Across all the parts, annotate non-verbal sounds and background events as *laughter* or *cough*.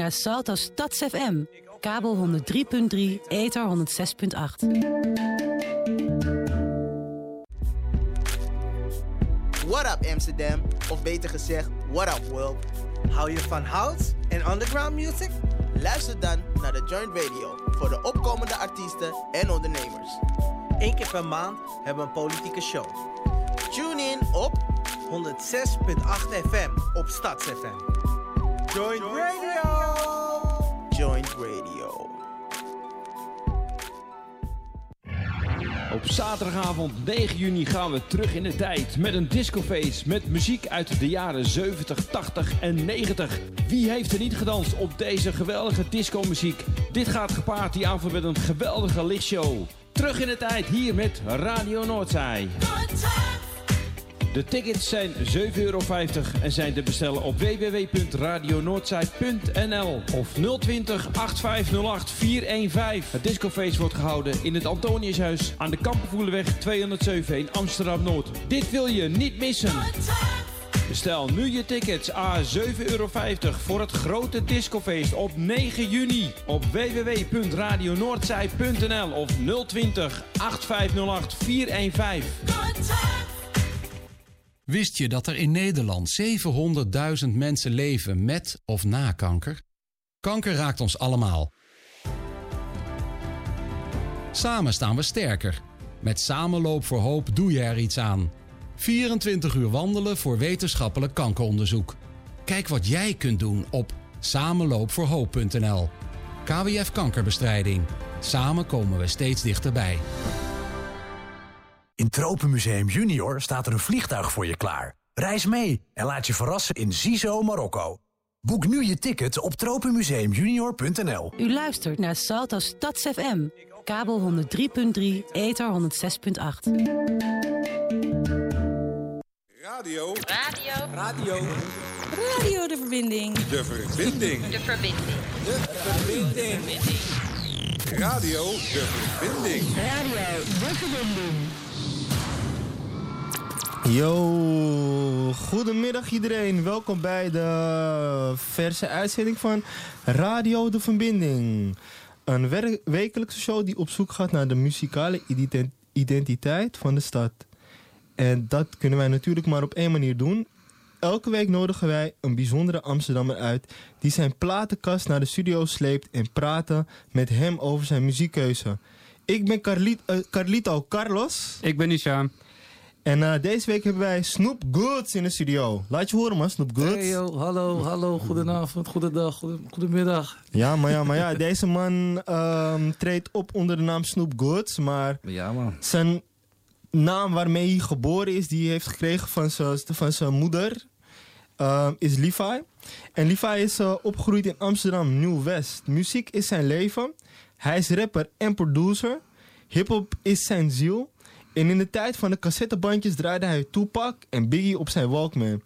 naar Salto Stads FM. Kabel 103.3, ether 106.8. What up Amsterdam? Of beter gezegd, what up world? Hou je van house en underground music? Luister dan naar de Joint Radio voor de opkomende artiesten en ondernemers. Eén keer per maand hebben we een politieke show. Tune in op 106.8 FM op Stads FM. Joint Radio! Joint Radio. Op zaterdagavond 9 juni gaan we terug in de tijd met een discofeest met muziek uit de jaren 70, 80 en 90. Wie heeft er niet gedanst op deze geweldige discomuziek? Dit gaat gepaard die avond met een geweldige lichtshow. Terug in de tijd hier met Radio Noordzij. De tickets zijn 7,50 euro en zijn te bestellen op www.radionoordzij.nl of 020 8508 415. Het discofeest wordt gehouden in het Antoniushuis aan de Kampenvoelenweg 207 in Amsterdam-Noord. Dit wil je niet missen. Bestel nu je tickets a 7,50 euro voor het grote discofeest op 9 juni op www.radionoordzij.nl of 020 8508 415. Wist je dat er in Nederland 700.000 mensen leven met of na kanker? Kanker raakt ons allemaal. Samen staan we sterker. Met Samenloop voor Hoop doe je er iets aan. 24 uur wandelen voor wetenschappelijk kankeronderzoek. Kijk wat jij kunt doen op samenloopvoorhoop.nl. KWF Kankerbestrijding. Samen komen we steeds dichterbij. In Tropenmuseum Junior staat er een vliegtuig voor je klaar. Reis mee en laat je verrassen in Zizo, Marokko. Boek nu je ticket op tropenmuseumjunior.nl. U luistert naar Salto Stads FM. Kabel 103.3, ether 106.8. Radio. Radio. Radio. Radio de verbinding. De verbinding. De verbinding. De verbinding. Radio de verbinding. Radio de verbinding. Yo, goedemiddag iedereen. Welkom bij de verse uitzending van Radio de Verbinding. Een wekelijkse show die op zoek gaat naar de muzikale ident- identiteit van de stad. En dat kunnen wij natuurlijk maar op één manier doen. Elke week nodigen wij een bijzondere Amsterdammer uit die zijn platenkast naar de studio sleept en praten met hem over zijn muziekkeuze. Ik ben eh, Carlito Carlos. Ik ben Nisha. En eh, deze week hebben wij Snoop Goods in de studio. Laat je horen man, Snoop Goods. Hey yo, hallo, hallo, goedenavond, goedendag, goede- goedemiddag. Ja, maar ja, maar ja, *laughs* deze man ehm, treedt op onder de naam Snoop Goods. Maar Ja man, zijn naam waarmee hij geboren is, die heeft gekregen van zijn, van zijn moeder, ehm, is Levi. En Levi is eh, opgegroeid in Amsterdam, Nieuw-West. Muziek is zijn leven. Hij is rapper en producer. Hip-hop is zijn ziel. En in de tijd van de cassettebandjes draaide hij Tupac en Biggie op zijn Walkman.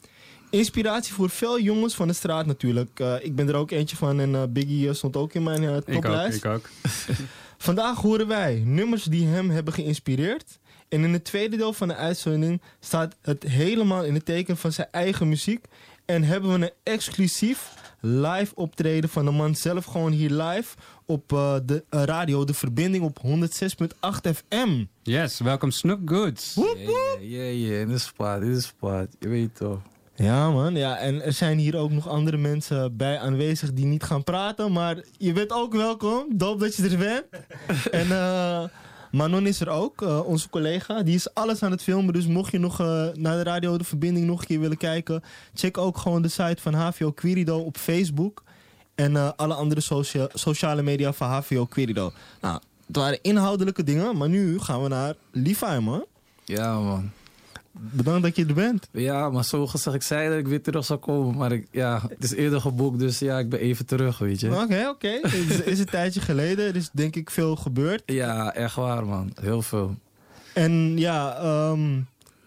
Inspiratie voor veel jongens van de straat natuurlijk. Eh, ik ben er ook eentje van en eh, Biggie eh, stond ook in mijn eh, Ik ook, toplijst. ik ook. *laughs* Vandaag horen wij nummers die hem hebben geïnspireerd. En in het tweede deel van de uitzending staat het helemaal in het teken van zijn eigen muziek. En hebben we een exclusief live optreden van de man zelf gewoon hier live op eh, de eh, radio De Verbinding op 106.8 FM. Yes, welkom Snoop Goods. Woep, yeah, woep. yeah, dit is spaat, dit is spaat, je weet toch. Ja man, ja, en er zijn hier ook nog andere mensen bij aanwezig die niet gaan praten. Maar je bent ook welkom, doop dat je er bent. *laughs* en eh, Manon is er ook, eh, onze collega. Die is alles aan het filmen, dus mocht je nog eh, naar de radio de verbinding nog een keer willen kijken... check ook gewoon de site van HVO Quirido op Facebook. En eh, alle andere socia- sociale media van HVO Quirido. Nou, het waren inhoudelijke dingen, maar nu gaan we naar Levi man. Ja man. Bedankt dat je er bent. Ja, maar zo gezegd, ik zei dat ik weer terug zou komen, maar ik, ja, het is eerder geboekt, dus ja, ik ben even terug, weet je. Oké, oké. Het is, een tijdje geleden. Er is denk ik veel gebeurd. Ja, echt waar man, heel veel. En ja, ehm,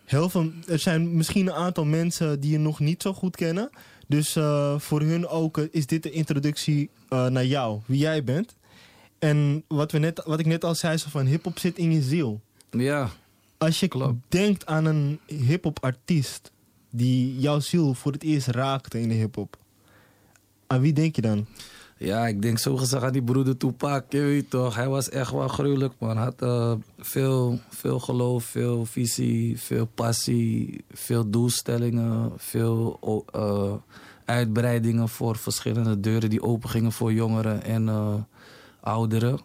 heel veel, er zijn misschien een aantal mensen die je nog niet zo goed kennen. Dus eh, voor hun ook eh, is dit de introductie eh, naar jou, wie jij bent. En wat, we net, wat ik net al zei, zo van hip-hop zit in je ziel. Ja, Als je Klopt. denkt aan een hip-hop artiest die jouw ziel voor het eerst raakte in de hip-hop. Aan wie denk je dan? Ja, ik denk zo gezegd aan die broeder Tupac, je weet toch. Hij was echt wel gruwelijk, man. Hij had eh, veel, veel geloof, veel visie, veel passie, veel doelstellingen, veel eh, uitbreidingen voor verschillende deuren die open gingen voor jongeren en eh, ouderen.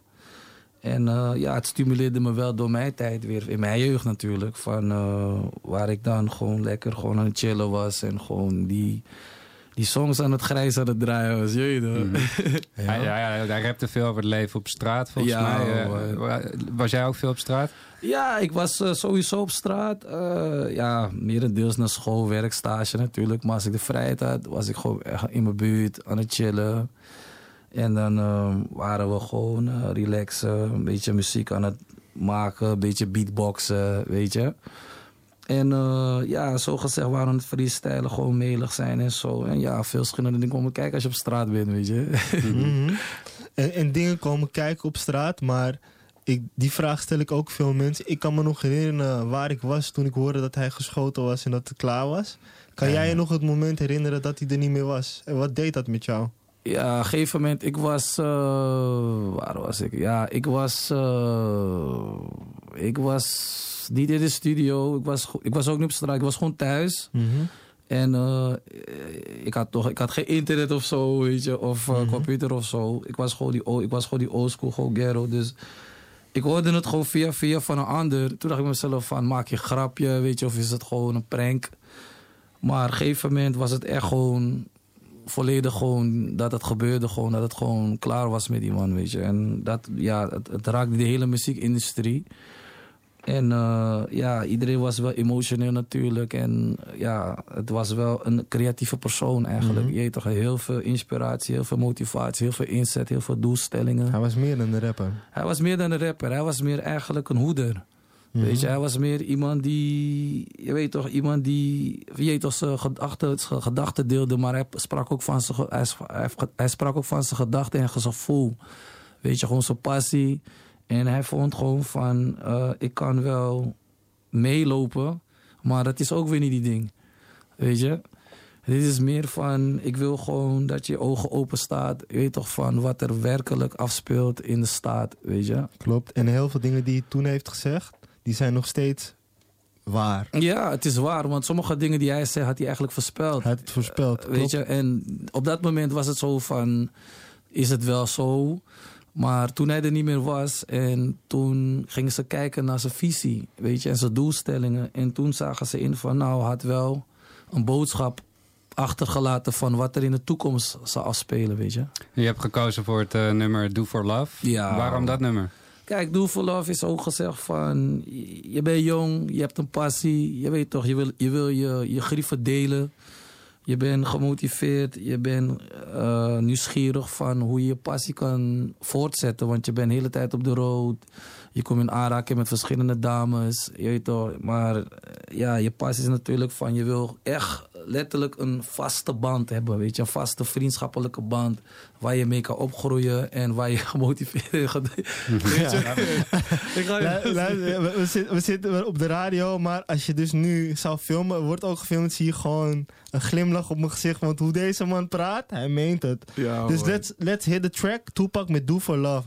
En eh, ja, het stimuleerde me wel door mijn tijd weer, in mijn jeugd natuurlijk. Van, eh, waar ik dan gewoon lekker gewoon aan het chillen was en gewoon die, die songs aan het grijs aan het draaien was. Je weet toch? Mhm. *laughs* Ja, ja, ja, hij rapte veel over het leven op straat, volgens Ja, mij. Eh, was jij ook veel op straat? Ja, ik was sowieso op straat. eh ja, merendeels naar school, werkstage natuurlijk. Maar als ik de vrijheid had, was ik gewoon echt in mijn buurt aan het chillen. En dan eh, waren we gewoon eh, relaxen, een beetje muziek aan het maken, een beetje beatboxen, weet je. En eh, ja, zo gezegd waren het freestylen, gewoon melig zijn en zo. En ja, veel verschillende dingen komen kijken als je op straat bent, weet je. Mhm. *laughs* en, en dingen komen kijken op straat, maar ik, die vraag stel ik ook veel mensen. Ik kan me nog herinneren waar ik was toen ik hoorde dat hij geschoten was en dat het klaar was. Kan Ja. jij je nog het moment herinneren dat hij er niet meer was? En wat deed dat met jou? Ja, op een gegeven moment, ik was. eh, waar was ik? Ja, ik was. eh, ik was niet in de studio. Ik was, ik was ook niet op straat. Ik was gewoon thuis. En eh, ik, had toch, ik had geen internet of zo, weet je, of eh, computer of zo. Ik was gewoon die, ik was gewoon die oldschool, gewoon ghetto. Dus ik hoorde het gewoon via via van een ander. Toen dacht ik mezelf van, maak je een grapje, weet je, of is het gewoon een prank? Maar op een gegeven moment was het echt gewoon volledig gewoon dat het gebeurde, gewoon dat het gewoon klaar was met die man, weet je. En dat, ja, het, het raakte de hele muziekindustrie. En eh, ja, iedereen was wel emotioneel natuurlijk. En ja, het was wel een creatieve persoon eigenlijk. Mhm. Je weet toch, heel veel inspiratie, heel veel motivatie, heel veel inzet, heel veel doelstellingen. Hij was meer dan een rapper. Hij was meer dan een rapper. Hij was meer eigenlijk een hoeder. Mhm. Weet je, hij was meer iemand die, je weet toch, iemand die, je weet toch, zijn gedachten, zijn gedachten deelde, maar hij sprak ook van zijn, hij sprak ook van zijn gedachten en zijn gevoel. Weet je, gewoon zijn passie. En hij vond gewoon van, eh, ik kan wel meelopen, maar dat is ook weer niet die ding. Weet je? Dit is meer van, ik wil gewoon dat je ogen open staat. Je weet toch van wat er werkelijk afspeelt in de staat, weet je? Klopt. En heel veel dingen die hij toen heeft gezegd, die zijn nog steeds waar. Ja, het is waar, want sommige dingen die hij zei had hij eigenlijk voorspeld. Hij had het voorspeld. Eh, weet je, en op dat moment was het zo van, is het wel zo? Maar toen hij er niet meer was en toen gingen ze kijken naar zijn visie, weet je, en zijn doelstellingen. En toen zagen ze in van, nou, had wel een boodschap achtergelaten van wat er in de toekomst zou afspelen, weet je. Je hebt gekozen voor het eh, nummer Do For Love. Ja. Waarom dat nummer? Kijk, Do For Love is ook gezegd van... je- Je bent jong, je hebt een passie. Je weet toch, je wil je, wil je, je grieven delen. Je bent gemotiveerd. Je bent eh, nieuwsgierig van hoe je je passie kan voortzetten. Want je bent de hele tijd op de road. Je komt in aanraking met verschillende dames. Je weet toch, maar eh, ja, je passie is natuurlijk van... Je wil echt letterlijk een vaste band hebben, weet je. Een vaste vriendschappelijke band. Waar je mee kan opgroeien en waar je *laughs* gemotiveerd gaat... Luister, *laughs* we, zitten, we zitten op de radio, maar als je dus nu zou filmen, wordt ook gefilmd, zie je gewoon een glimlach op mijn gezicht. Want hoe deze man praat, hij meent het. Ja, dus man. let's, let's hit the track. Tupac met Do For Love.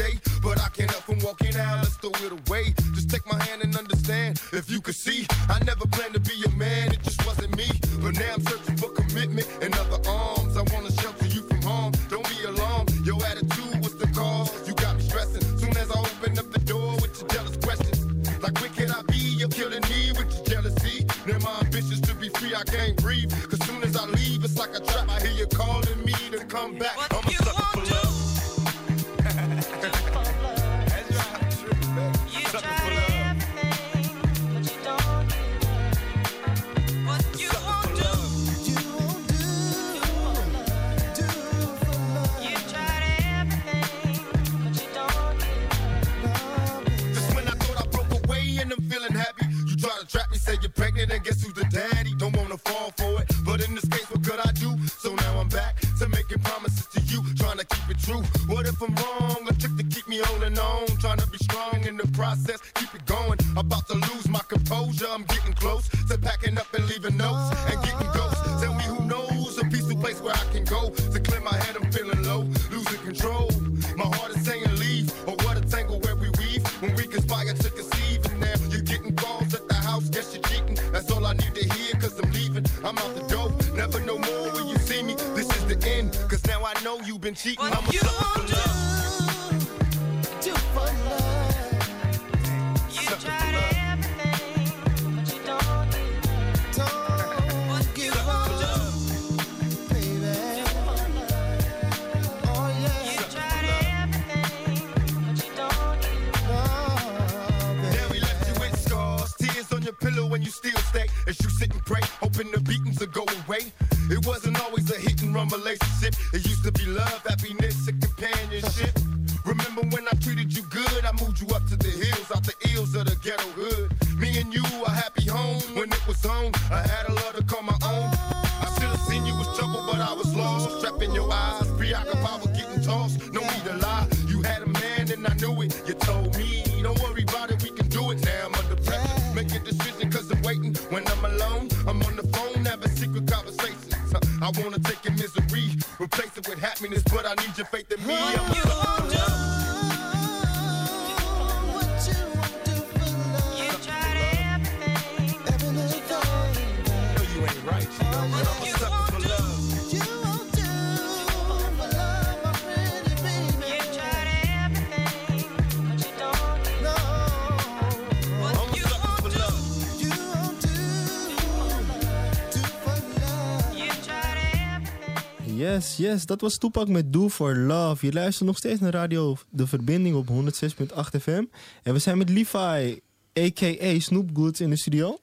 I but I can't help from walking out. Let's throw it away. Just take my hand and understand. If you could see, I never planned to be a man. It just wasn't me. But now I'm searching for commitment and other to on and on. Trying to be strong in the process. Keep it going. About to lose my composure. I'm getting close to packing up and leaving notes and getting ghosts. Tell me who knows a peaceful place where I can go to clear my head. I'm feeling low, losing control. My heart is saying leave. Or what a tangle where we weave when we conspire to conceive. And now you're getting calls at the house. Guess you're cheating. That's all I need to hear. Cause I'm leaving. I'm out the door. Never no more when you see me. This is the end. Cause now I know you've been cheating. I'm a sucker always a hit and run relationship. It used to be love, happiness, and companionship. Remember when I treated you good? I moved you up to the hills, out the ills of the ghetto hood. Me and you, a happy home when it was on. I had a love to call my own. I should have seen you was trouble, but I was lost. Trapped in your eyes, preoccupied with getting tossed. No need to lie, you had a man and I knew it. You told me, don't worry about it, we can do it. Now I'm under pressure. Make a decision cause I'm waiting. When I'm alone, I wanna take your misery, replace it with happiness, but I need your faith in me. Yes, yes, dat was Toepak met Do For Love. Je luistert nog steeds naar Radio De Verbinding op 106.8 FM. En we zijn met Levi, a.k.a. Snoop Goods in de studio.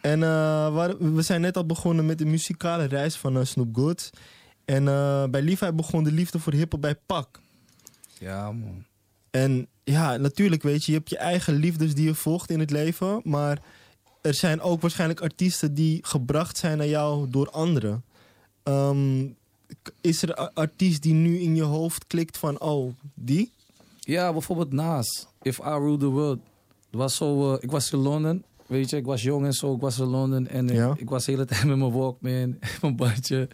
En eh, waar- we zijn net al begonnen met de muzikale reis van eh, Snoop Goods. En eh, bij Levi begon de liefde voor hiphop bij Pak. Ja, man. En ja, natuurlijk weet je, je hebt je eigen liefdes die je volgt in het leven. Maar er zijn ook waarschijnlijk artiesten die gebracht zijn naar jou door anderen. Ehm, is er een artiest die nu in je hoofd klikt van, oh, die? Ja, bijvoorbeeld Nas. If I Rule the World. Het was zo, eh, ik was in Londen. Weet je, ik was jong en zo. Ik was in Londen. En ik- Ja. ik, was de hele tijd met mijn Walkman. *laughs* mijn bandje.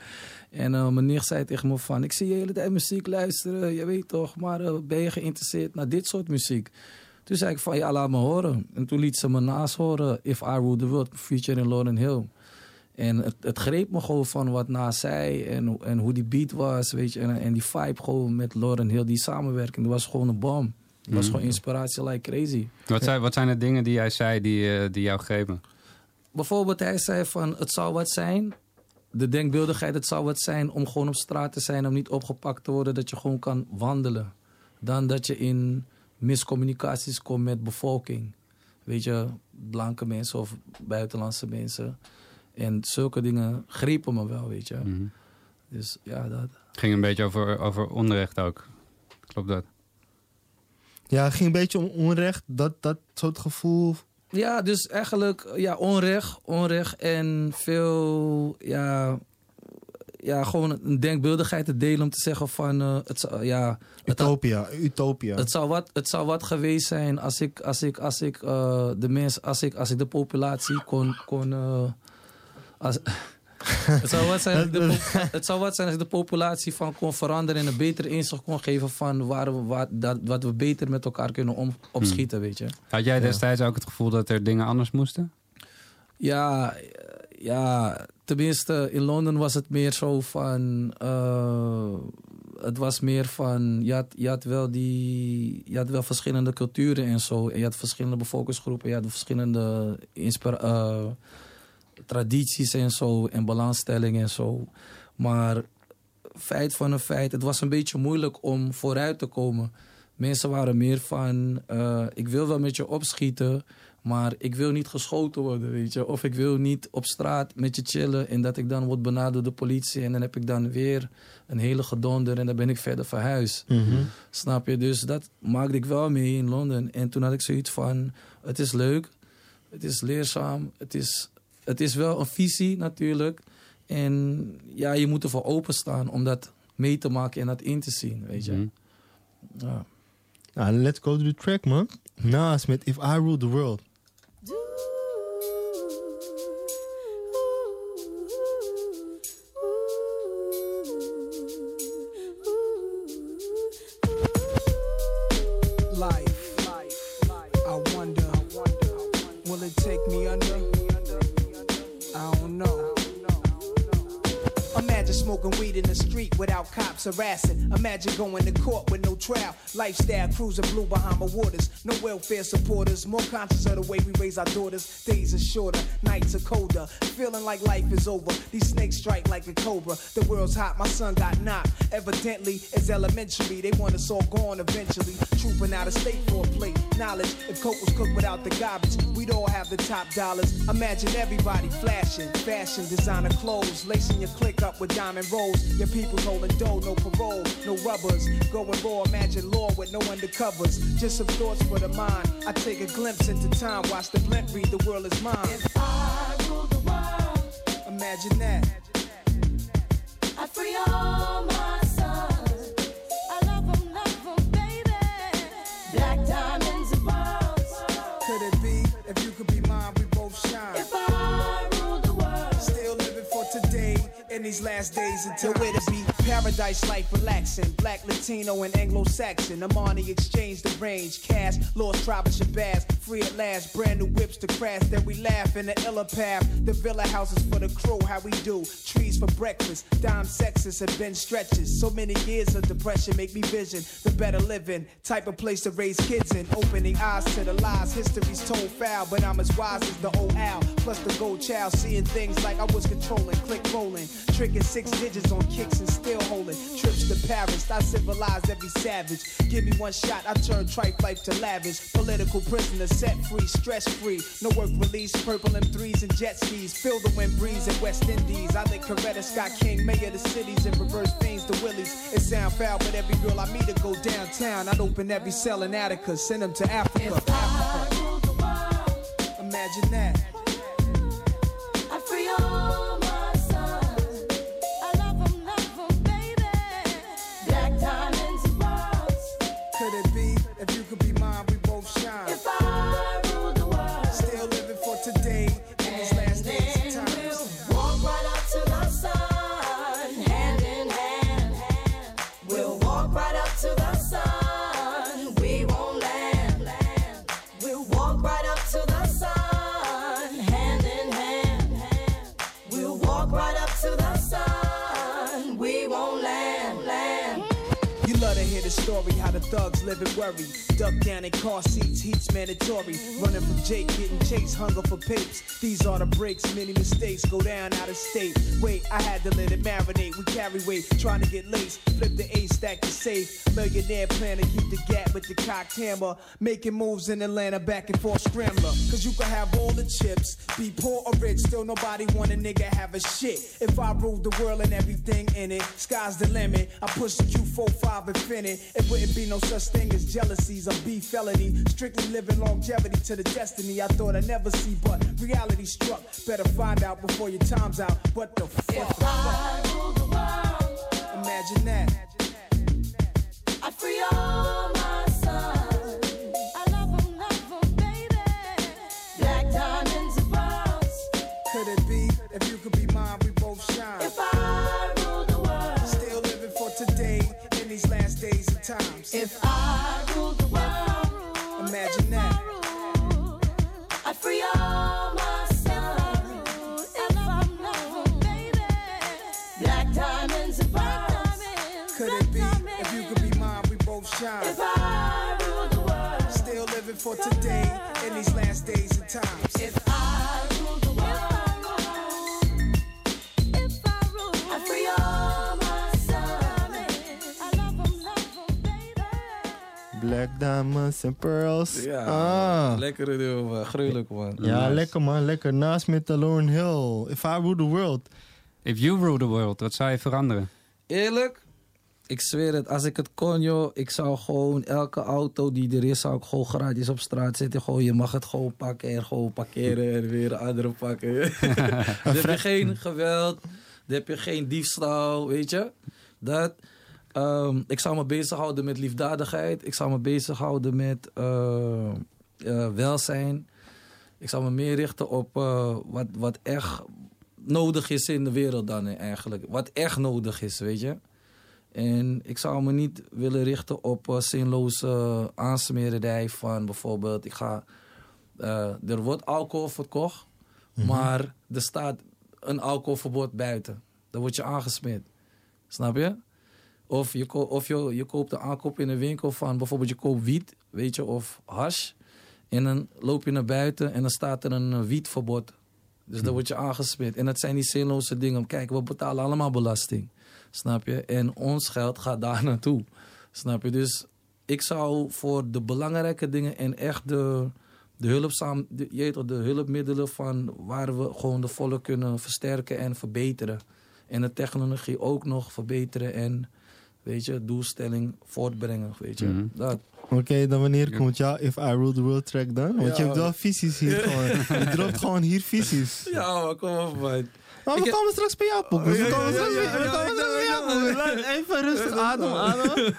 En eh, mijn nicht zei tegen me van... Ik zie je de hele tijd muziek luisteren. Je weet toch. Maar eh, ben je geïnteresseerd naar dit soort muziek? Toen zei ik van, ja, laat me horen. En toen liet ze me Nas horen. If I Rule the World. Featuring Lauren Hill. En het, het greep me gewoon van wat Nas zei en, en hoe die beat was, weet je. En, en die vibe gewoon met Lauren Hill, die samenwerking, dat was gewoon een bom. Dat was Mhm. gewoon inspiratie like crazy. Wat zijn, wat zijn de dingen die jij zei die, eh, die jou grepen? Bijvoorbeeld hij zei van, het zou wat zijn, de denkbeeldigheid, het zou wat zijn om gewoon op straat te zijn, om niet opgepakt te worden, dat je gewoon kan wandelen. Dan dat je in miscommunicaties komt met bevolking. Weet je, blanke mensen of buitenlandse mensen. En zulke dingen grepen me wel, weet je. Mhm. Dus ja, dat. Het ging een beetje over, over onrecht ook. Klopt dat? Ja, het ging een beetje om onrecht. Dat, dat soort gevoel. Ja, dus eigenlijk ja, onrecht, onrecht en veel, ja, ja, gewoon een denkbeeldigheid te delen om te zeggen van, eh, het, zou- ja, het, had- Utopia, utopia. het, zou wat, het zou wat geweest zijn als ik, als ik, als ik eh, de mensen, als ik, als ik de populatie kon, kon eh, als, *laughs* het, zou wat zijn als de, het zou wat zijn als ik de populatie van kon veranderen en een beter inzicht kon geven van waar we, waar, dat, wat we beter met elkaar kunnen om, opschieten, weet je. Had jij Ja. destijds ook het gevoel dat er dingen anders moesten? Ja, ja, tenminste in Londen was het meer zo van. eh, het was meer van. Je had, je had wel die. Je had wel verschillende culturen en zo. En je had verschillende bevolkingsgroepen. Je had verschillende inspira- eh, tradities en zo. En belangstellingen en zo. Maar feit van een feit, het was een beetje moeilijk om vooruit te komen. Mensen waren meer van, eh, ik wil wel met je opschieten, maar ik wil niet geschoten worden, weet je. Of ik wil niet op straat met je chillen en dat ik dan word benaderd door de politie. En dan heb ik dan weer een hele gedonder en dan ben ik verder verhuisd. Mhm. Snap je? Dus dat maakte ik wel mee in Londen. En toen had ik zoiets van, het is leuk, het is leerzaam, het is, het is wel een visie natuurlijk. En ja, je moet ervoor openstaan om dat mee te maken en dat in te zien, weet je. Mhm. Ja. Nou, let's go to the track, man. Nas met If I Rule the World. Imagine going to Lifestyle cruising blue behind Bahama waters. No welfare supporters. More conscious of the way we raise our daughters. Days are shorter, nights are colder. Feeling like life is over. These snakes strike like a cobra. The world's hot, my son got knocked. Evidently, it's elementary. They want us all gone eventually. Trooping out of state for a plate. Knowledge, if coke was cooked without the garbage, we'd all have the top dollars. Imagine everybody flashing, fashion, designer clothes, lacing your click up with diamond rolls. Your people holding dough, no parole, no rubbers. Going raw, imagine law with no undercovers. Just some thoughts for the mind. I take a glimpse into time, watch the blimp read, the world is mine. If I rule the world, imagine that. I free all my in these last days until to be. Paradise life relaxing. Black, Latino, and Anglo Saxon. Amani exchange the range. Cash, lost tribe of Shabazz. Free at last. Brand new whips to crash. Then we laugh in the illa path. The villa houses for the crew. How we do. Trees for breakfast. Dime sexes and been stretches. So many years of depression make me vision the better living. Type of place to raise kids in. Opening eyes to the lies. History's told foul. But I'm as wise as the old owl. Plus the gold child. Seeing things like I was controlling. Click rolling. Tricking six digits on kicks and still holding. Trips to Paris. I civilized every savage. Give me one shot. I turn tripe life to lavish. Political prisoner set free. Stress free. No work release. Purple M3s and jet skis. Feel the wind breeze in West Indies. I think Coretta Scott King. Mayor of the cities and reverse things to Willies. It sound foul, but every girl I meet to go downtown. I'd open every cell in Attica. Send them to Africa. Africa. Imagine that. Thugs live and worry. Duck down in car seats, heat's mandatory. Running from Jake, getting chased, hunger for papes. These are the breaks, many mistakes go down out of state. Wait, I had to let it marinate. We carry weight, trying to get laced. Flip the A stack to safe. Millionaire plan to keep the gap with the cocked hammer. Making moves in Atlanta, back and forth scrambler. Cause you can have all the chips, be poor or rich, still nobody want a nigga have a shit. If I ruled the world and everything in it, sky's the limit. I push the Q45 infinite. It wouldn't be no such thing as jealousies or beef felony. Strictly living longevity to the destiny I thought I'd never see, but reality struck. Better find out before your time's out. What the fuck? Imagine that. I free all my sons. I love 'em, love 'em, baby. Black diamonds and pearls. Could it be if you could be mine, we both shine? If I rule the world, Still living for today in these last days and times. if I for today in these last days and times. if I rule the world, if I rule, I free all my sons. I love 'em, love 'em, baby. Black Diamonds and Pearls. Ja, Ah. lekkere deel, man. gruwelijk man. Ja, lekker man, lekker. Naast met Lauren Hill. If I Rule the World. If you rule the world, wat zou je veranderen? Eerlijk, ik zweer het, als ik het kon, joh, ik zou gewoon elke auto die er is, zou ik gewoon gratis op straat zetten. Gewoon, je mag het gewoon pakken en gewoon parkeren en weer een andere pakken. *laughs* dan heb je geen geweld, dan heb je geen diefstal, weet je. Dat. Ehm, ik zou me bezighouden met liefdadigheid. Ik zou me bezighouden met eh, eh, welzijn. Ik zou me meer richten op eh, wat, wat echt nodig is in de wereld dan eigenlijk. Wat echt nodig is, weet je. En ik zou me niet willen richten op eh, zinloze aansmerenij van bijvoorbeeld... Ik ga, eh, er wordt alcohol verkocht, maar er staat een alcoholverbod buiten. Dan word je aangesmeerd. Snap je? Of, je, of je, je koopt een aankoop in een winkel van bijvoorbeeld je koopt wiet, weet je, of hash. En dan loop je naar buiten en dan staat er een eh, wietverbod. Dus dan word je aangesmeerd. En dat zijn die zinloze dingen. Kijk, we betalen allemaal belasting. Snap je? En ons geld gaat daar *laughs* naartoe. Snap je? Dus ik zou voor de belangrijke dingen en echt de, de, hulpzaam, de, je weet toch, de hulpmiddelen van waar we gewoon de volk kunnen versterken en verbeteren. En de technologie ook nog verbeteren en weet je, doelstelling voortbrengen. Weet je. Mhm. Dat. Oké, dan wanneer komt jouw If I Rule the World track dan? Want je hebt wel visies hier *laughs* gewoon. Je dropt gewoon hier visies. Ja, maar kom op, man. Maar we komen straks bij jou. We komen straks ja, bij- we komen straks bij jou, Even rustig adem, adem. *laughs*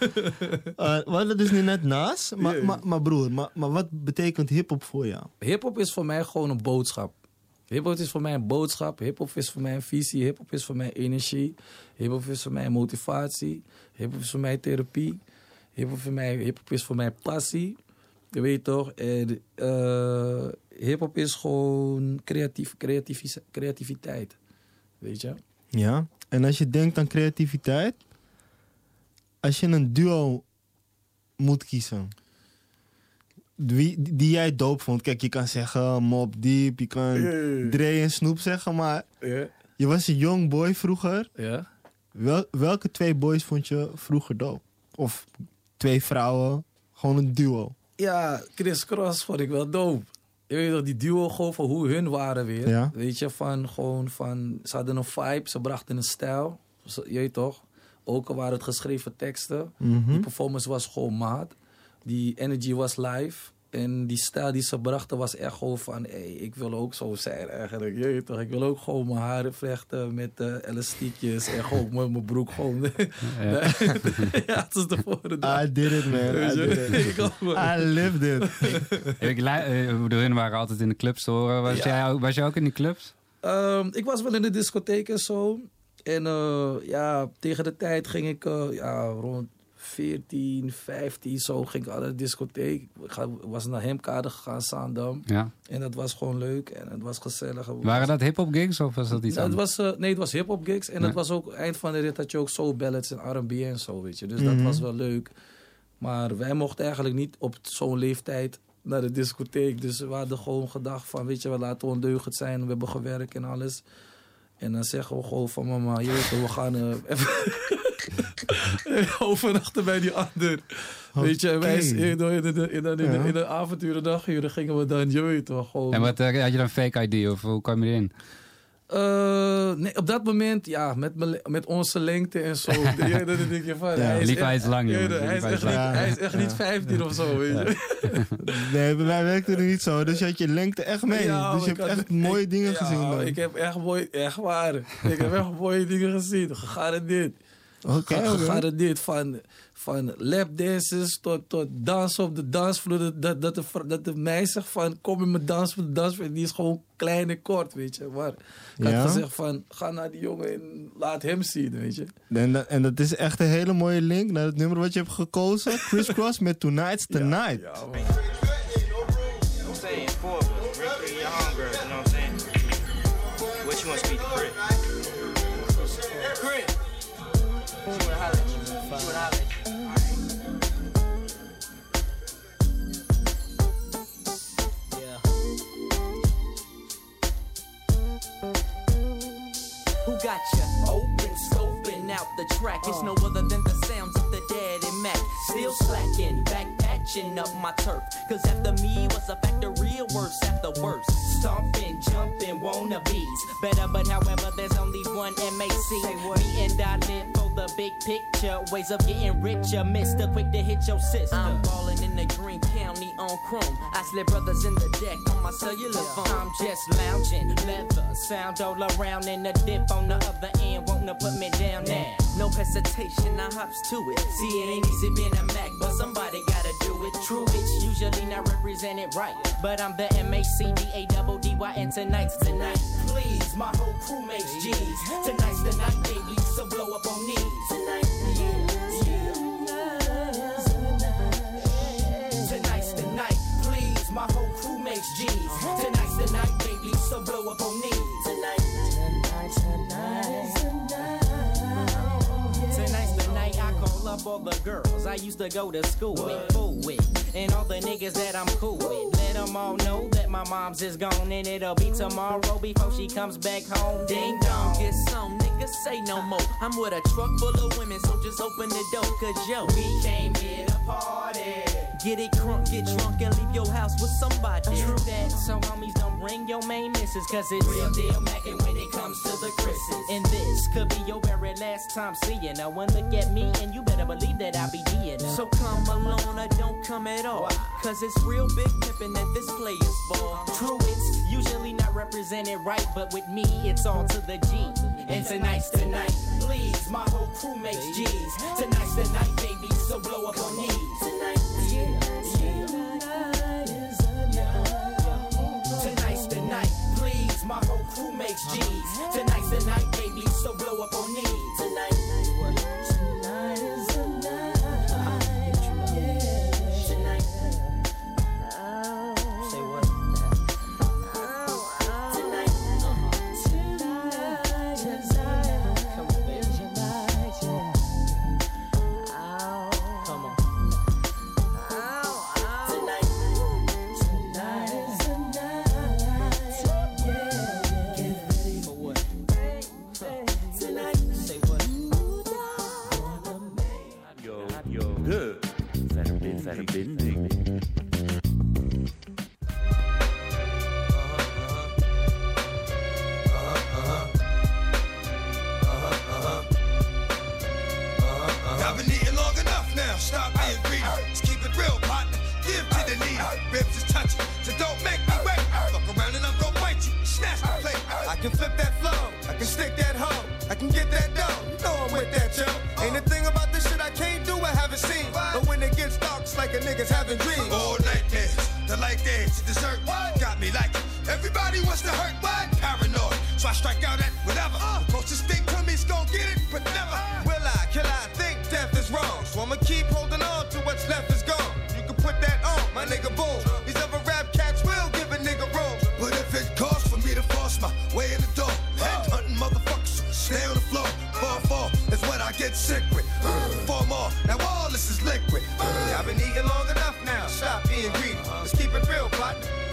Eh, We hadden dus nu net naast. Maar, Ja. maar, maar broer, maar, maar wat betekent hip-hop voor jou? Hip-hop is voor mij gewoon een boodschap. Hip-hop is voor mij een boodschap. Hip-hop is voor mij een visie. Hip-hop is voor mij energie. Hip-hop is voor mij motivatie. Hip-hop is voor mij therapie. Hip-hop voor mij- hip-hop is voor mij passie. Je weet toch? En, eh, hip-hop is gewoon creatief, creatief, creativiteit. Weet je? Ja. En als je denkt aan creativiteit, als je een duo moet kiezen, die, die jij doop vond. Kijk, je kan zeggen Mob Deep, je kan. Dre en Snoep zeggen, maar je was een young boy vroeger. Ja. Wel, welke twee boys vond je vroeger doop? Of twee vrouwen, gewoon een duo. Ja, Chris Cross vond ik wel dope. Je weet toch, die duo gewoon van hoe hun waren weer. Ja. Weet je, van gewoon van... Ze hadden een vibe, ze brachten een stijl. Ze- Je weet toch? Ook al waren het geschreven teksten. Mhm. Die performance was gewoon maat. Die energy was live. En die stijl die ze brachten was echt gewoon van... Hey, ik wil ook zo zijn eigenlijk. Je weet toch? Ik wil ook gewoon mijn haren vlechten met eh, elastiekjes. En gewoon mijn, mijn broek gewoon... Ja. *laughs* ja, het is de vorige dag. I did it, man. I did it. I lived it. Ik, eh, ik bedoel, hun waren altijd in de clubs te horen. Was, Ja. jij, ook- was jij ook in die clubs? Ehm, ik was wel in de discotheek en zo. En eh, ja, tegen de tijd ging ik eh, ja, rond 14, 15 zo ging ik naar de discotheek. Ik was naar Hemkade gegaan, Zaandam. Ja. En dat was gewoon leuk en het was gezellig. Waren dat hip-hop gigs of was dat iets Nou, het anders? was, eh, nee, het was hip-hop gigs. En Nee. het was ook eind van de rit had je ook soul ballads en R&B en zo, weet je. Dus Mhm. dat was wel leuk. Maar wij mochten eigenlijk niet op zo'n leeftijd naar de discotheek. Dus we hadden gewoon gedacht van, weet je, we laten ondeugend zijn. We hebben gewerkt en alles. En dan zeggen we gewoon van, mama, je weet wel, we gaan eh, even *laughs* overnachten bij die ander. Weet je, wij in de, in de, in de, avonturen, daguren gingen we dan, je weet wel, gewoon... En wat, eh, had je dan fake ID of hoe kwam je erin? Eh, nee, op dat moment, ja, met, met onze lengte en zo. *laughs* Ja, dan denk je van, hij is Liever hij echt- is lang, ja. Hij is hij echt niet, lang. hij is echt niet Ja. 15 of zo, weet je. *laughs* Nee, bij mij werkte het niet zo. Dus je had je lengte echt mee. Ja, dus je hebt had- echt mooie ik- dingen ja, gezien. dan. Ik heb echt mooi, echt waar. Ik heb echt mooie dingen gezien. Gegarandeerd. Oké, oké. Gegarandeerd. Van, van lapdances tot, tot dansen op de dansvloer. Dat, dat, dat, de, dat de meisje zegt van, kom in mijn dans op de dansvloer. Die is gewoon klein en kort, weet je. Maar ik Ja? had gezegd van, ga naar die jongen en laat hem zien, weet je. En dat, en dat is echt een hele mooie link naar het nummer wat je hebt gekozen. Chris Cross met Tonight's the Night. I'm saying four of us. Bring three of your homegirls, you know what I'm saying? What you want to be the crib? Back patching up my turf. Cause after me was a factory picture. Ways of getting richer, mister. Quick to hit your sister. I'm ballin' in the Green County on Chrome. I slip brothers in the deck on my cellular phone. I'm just lounging, leather, sound all around, and the dip on the other end. Wanna put me down now. No hesitation, I hops to it. See, it ain't easy being a Mac, but somebody gotta do it. True, it's usually not represented right. But I'm the M A C D A double D Y, and tonight's tonight. Please, my whole crew makes G's. Tonight's the night, baby, so blow up on knees. Tonight, Tonight's the night, please. My whole crew makes G's. Tonight's the night, baby, so blow up on knees. Up all the girls I used to go to school with, fool with, and all the niggas that I'm cool with. Let them all know that my mom's is gone and it'll be tomorrow before she comes back home. Ding dong, get some niggas say no more. I'm with a truck full of women, so just open the door, cause yo, we came here to party. Get it crunk, get drunk, and leave your house with somebody. True that, so homies don't bring your main missus, cause it's real deal mackin' when it comes to the Chris's. And this could be your very last time seeing her. One look at me, and you better believe that I'll be D'ing her. So come alone or don't come at all. Cause it's real big pimpin' at this player's ball. Uh-huh. True, it's usually not represented right, but with me, it's all to the G. And tonight's the night, please. My whole crew makes G's. Tonight's the night, baby, so blow up on knees. Tonight, Tonight's the night, baby, so blow up on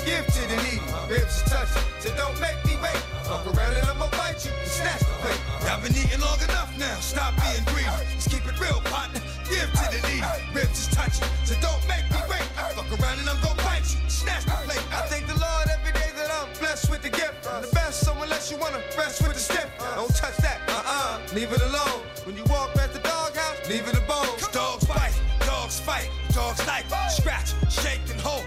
Give to the needy. Ribs is touching, so don't make me wait. Fuck around and I'ma bite you and snatch the plate. I've been eating long enough now, stop being greedy. Let's keep it real, partner. Give to the needy. Ribs is touching, so don't make me wait. Fuck around and I'm gonna bite you snatch the plate. I thank the Lord every day that I'm blessed with the gift. The best, so unless you wanna rest with the stiff, don't touch that. Uh-uh, leave it alone. When you walk past the doghouse, leave it a bone. Dogs bite, dogs fight, dogs like scratch, shake and hold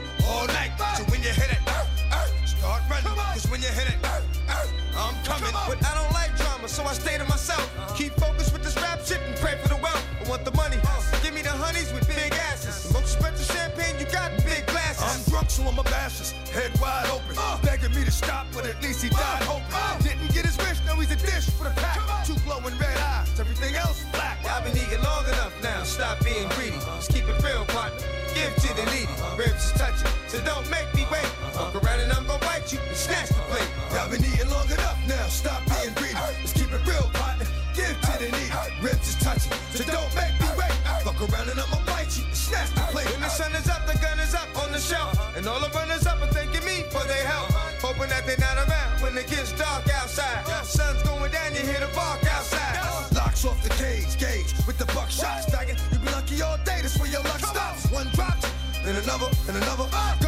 coming. But I don't like drama, so I stay to myself. Keep focused with this rap shit and pray for the wealth. I want the money. Give me the honeys with big asses. The most expensive champagne you got big glasses. I'm drunk, so I'm a bashes. Head wide open. Uh. Begging me to stop, but at least he uh. died hoping. Uh. Didn't get his wish, now he's a dish for the pack. Two glowing red eyes, everything else black. I've been eating long enough now. Stop being greedy. Just keep it real, partner. Give to the needy. Ribs is touching, so don't make me wait. Fuck around and I'm gonna bite you and snatch the plate. I've been eating long enough now. Stop being greedy. Let's keep it real, partner. Give to the needy. Ribs is touching, so don't make me wait. Fuck around and I'ma bite you and snatch the plate. When the sun is up, the gun is up on the shelf. And all the runners up are thanking me for their help. Hoping that they're not around when it gets dark outside. Sun's going down, you hear the bark outside. Locks off the cage, gauge with the buckshot stacking. You be lucky all day, that's where your luck stops. One drops, then another, then another. Gun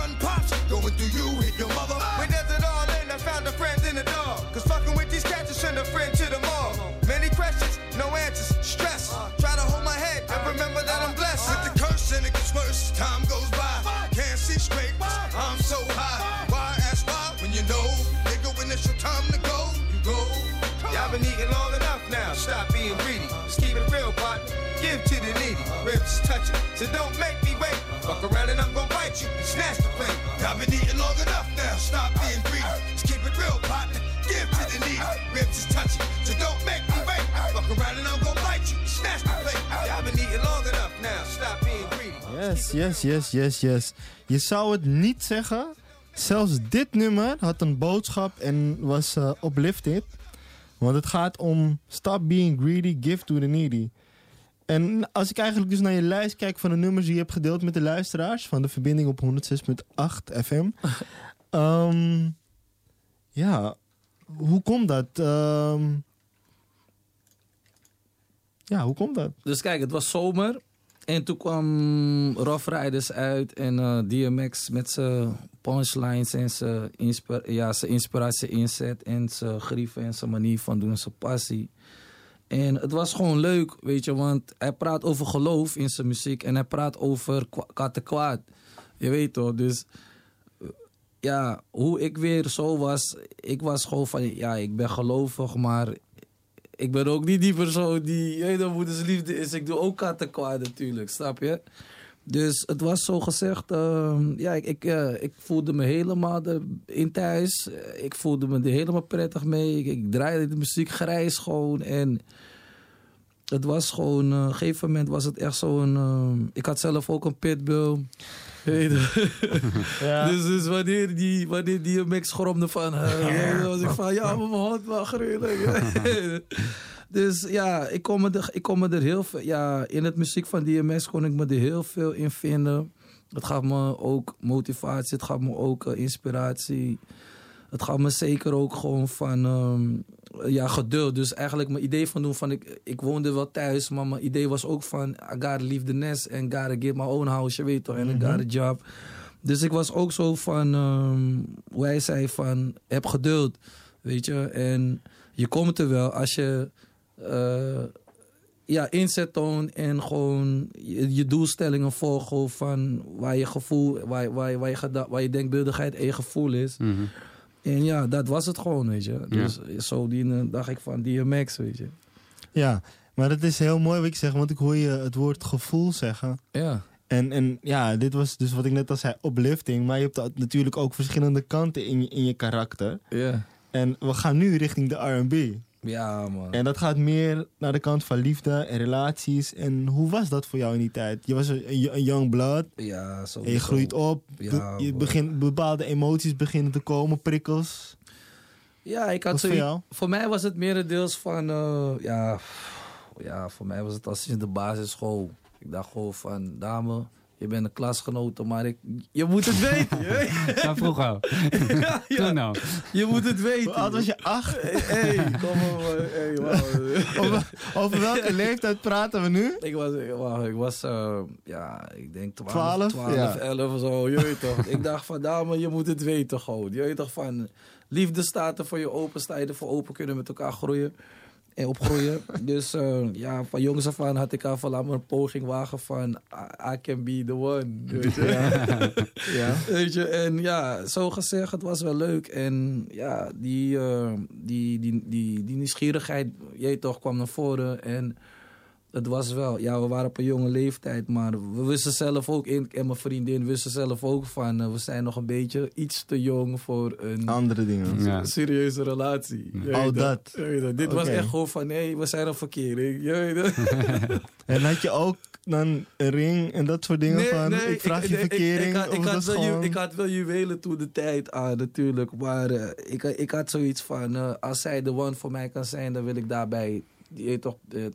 so don't make me wait. Fuck around and I'm gonna bite you and snatch the plate. I've been eating long enough now, stop being greedy. Just keep it real, partner. Give to the needy. Ribs is touching, so don't make me wait. Fuck around and I'm gonna bite you and snatch the plate. I've been eating long enough now, stop being greedy. Yes, yes, yes, yes, yes. Je zou het niet zeggen. Zelfs dit nummer had een boodschap en was eh, uplifted. Want het gaat om stop being greedy, give to the needy. En als ik eigenlijk dus naar je lijst kijk van de nummers die je hebt gedeeld met de luisteraars van de verbinding op 106.8 FM. *laughs* ehm, ja, hoe komt dat? Ehm, ja, hoe komt dat? Dus kijk, het was zomer. En toen kwam Rough Riders uit en eh, DMX met zijn punchlines en zijn inspi- ja, zijn inspiratie inzet en zijn grieven en zijn manier van doen en zijn passie. En het was gewoon leuk, weet je, want hij praat over geloof in zijn muziek en hij praat over kwa- katten kwaad. Je weet toch, dus eh, ja, hoe ik weer zo was, ik was gewoon van, ja, ik ben gelovig, maar ik ben ook niet die persoon die, je weet toch, moedersliefde is. Ik doe ook katten kwaad natuurlijk, snap je? Dus het was zo gezegd, ehm, ja, ik, ik, eh, ik voelde me helemaal in thuis. Ik voelde me er helemaal prettig mee. Ik, ik draaide de muziek grijs gewoon en het was gewoon, eh, op een gegeven moment was het echt zo'n... ehm, ik had zelf ook een pitbull. Je? *laughs* dus, dus wanneer die, wanneer die mix gromde van... eh, was ik van, ja, maar mijn hond mag gruwelijk. *laughs* *laughs* dus ja, ik kon, me er, ik kon me er heel veel... Ja, in het muziek van DMS kon ik me er heel veel in vinden. Het gaf me ook motivatie, het gaf me ook eh, inspiratie. Het gaf me zeker ook gewoon van ehm, ja, geduld. Dus eigenlijk mijn idee van doen van ik, ik woonde wel thuis, maar mijn idee was ook van I gotta leave the nest and gotta get my own house, je weet toch, en I got a job. Dus ik was ook zo van, ehm, hoe hij zei van, heb geduld, weet je. En je komt er wel als je eh, ja, inzet toont en gewoon je, je doelstellingen volgt gewoon van waar je gevoel, waar, waar, waar, je, waar je denkbeeldigheid en je gevoel is. En ja, dat was het gewoon, weet je. Dus zo die, eh, dacht ik van DMX, weet je. Ja, maar dat is heel mooi wat ik zeg, want ik hoor je het woord gevoel zeggen. Ja. En, en ja, dit was dus wat ik net al zei, uplifting. Maar je hebt natuurlijk ook verschillende kanten in je, in je karakter. Ja. En we gaan nu richting de R&B. Ja, man. En dat gaat meer naar de kant van liefde en relaties. En hoe was dat voor jou in die tijd? Je was een, een young blood. Ja, zo. En je groeit op. Ja, je begint, bepaalde emoties beginnen te komen, prikkels. Ja, ik had zo. voor mij was het merendeels van, eh, ja, ja, voor mij was het al sinds de basisschool. Ik dacht gewoon van, dame, je bent een klasgenote, maar ik, je moet het weten. *laughs* Ja, vroeger *laughs* ja, ja. Toen al. Je moet het weten. Hoe oud was je? Acht? Hé, hey, kom maar. Hey, wow. over, over welke *laughs* leeftijd praten we nu? Ik was, ik was, ik was eh, ja, ik denk 12, 12? 12, Ja. 11 of zo. Je weet toch. ik dacht van, dame, je moet het weten gewoon. Je weet toch van, liefde staat er voor je open, sta je er voor open, kunnen met elkaar groeien en opgroeien. *laughs* dus eh, ja, van jongens af aan had ik al van, laat me een poging wagen van, I, I can be the one. Weet je? Ja. *laughs* Weet je, en ja, zo gezegd, het was wel leuk. En ja, die, eh, die, die, die, die nieuwsgierigheid, jij toch, kwam naar voren. En het was wel, ja, we waren op een jonge leeftijd, maar we wisten zelf ook, en mijn vriendin wisten zelf ook van, eh, we zijn nog een beetje iets te jong voor een Andere dingen. Ja. serieuze relatie. Toch? dat. Dit was echt gewoon van, nee, we zijn een verkering. Je weet toch? *laughs* En had je ook dan een ring en dat soort dingen van, ik vraag je nee, verkering? Ik, had, ik, of had wel, gewoon... ju- ik had wel juwelen toen de tijd aan, natuurlijk. Maar eh, ik, ik had zoiets van, eh, als zij de one voor mij kan zijn, dan wil ik daarbij die weet toch, eh,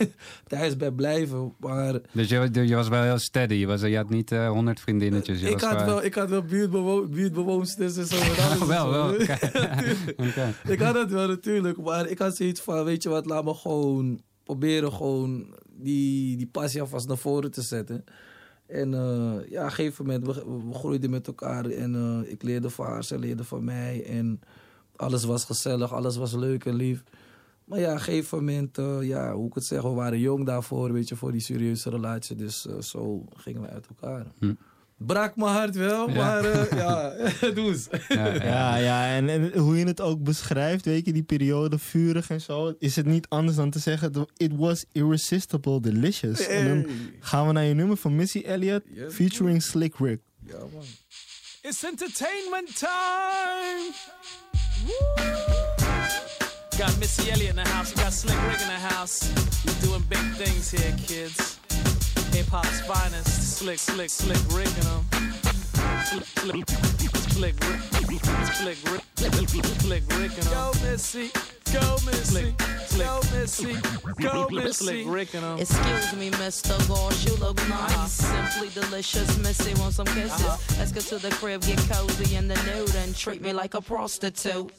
*laughs* thuis bij blijven. Maar Dus je, je was wel heel steady. Je, was, je had niet eh, honderd vriendinnetjes. Je ik was had, wel- ik had wel buurtbewo en zo. *laughs* wel, zo. wel. *laughs* Ik had het wel natuurlijk, maar ik had zoiets van, weet je wat, laat me gewoon proberen gewoon die, die passie alvast naar voren te zetten. En eh, ja, op een gegeven moment, we, we groeiden met elkaar en ik leerde van haar, ze leerde van mij. En alles was gezellig, alles was leuk en lief. Maar ja, op een gegeven moment, ja, hoe ik het zeg, we waren jong daarvoor, weet je, voor die serieuze relatie. Dus eh, zo gingen we uit elkaar. Hm. Brak mijn hart wel, maar eh, *laughs* ja, *laughs* doe eens. Ja, ja, en, en hoe je het ook beschrijft, weet je, die periode vurig en zo, is het niet anders dan te zeggen, it was irresistible delicious. En dan gaan we naar je nummer van Missy Elliott, featuring Slick Rick. Ja, man. It's entertainment time. Got Missy Elliott in the house. We got Slick Rick in the house. We're doing big things here, kids. Hip hop's finest. Slick, slick, slick Rick and them. Slick, slick, slick Rick, slick Rick, slick Rick and them. Go Missy, go Missy, go Missy, go Missy. Slick Rick and them. Excuse me, Mr. Gosh, you look nice. Uh-huh. Simply delicious, Missy. Want some kisses? Uh-huh. Let's go to the crib, get cozy in the nude, and treat me like a prostitute.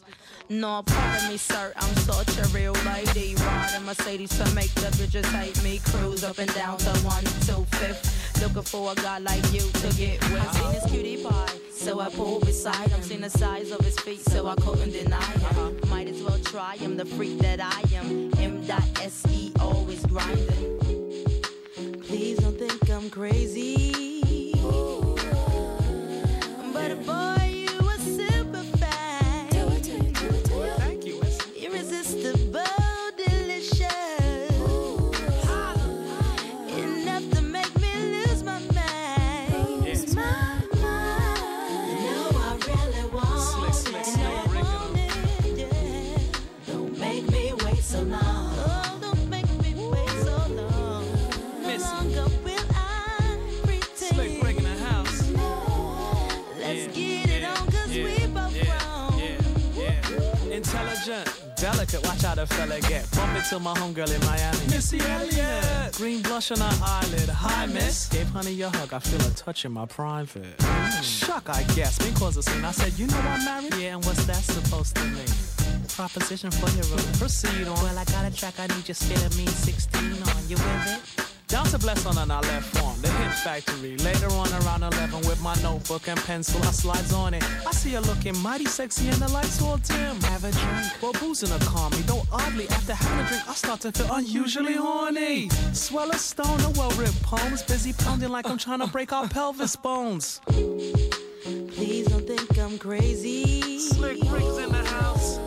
No, pardon me, sir, I'm such a real lady. Riding Mercedes to make the bitches hate me. Cruise up and down to one, two, fifth. Looking for a guy like you to get with. I seen this cutie pie, so I pulled beside him. Seen the size of his feet, so I couldn't deny him. Might as well try him, the freak that I am. M.S.E. always grinding. Please don't think I'm crazy. But boy, delicate, watch how the fella get. Bump into my homegirl in Miami. Missy Elliott. Green blush on her eyelid. Hi, miss. Gave honey a hug. I feel a touch in my private. Mm. Shuck, I guess. Me cause a scene. I said, you know I'm married? Yeah, and what's that supposed to mean? Proposition for your room. Proceed on. Well, I got a track. I need you scared of me 16 on. You with it? Down to bless on on our left arm, the hit factory. Later on around 11 with my notebook and pencil, I slides on it. I see her looking mighty sexy and the lights all dim. Have a drink. Well, boozing to calm me, though oddly after having a drink, I start to feel unusually horny. Swell a stone, a well-ripped poems, busy pounding like I'm trying to break our pelvis bones. Please don't think I'm crazy. Slick Rick's in the house.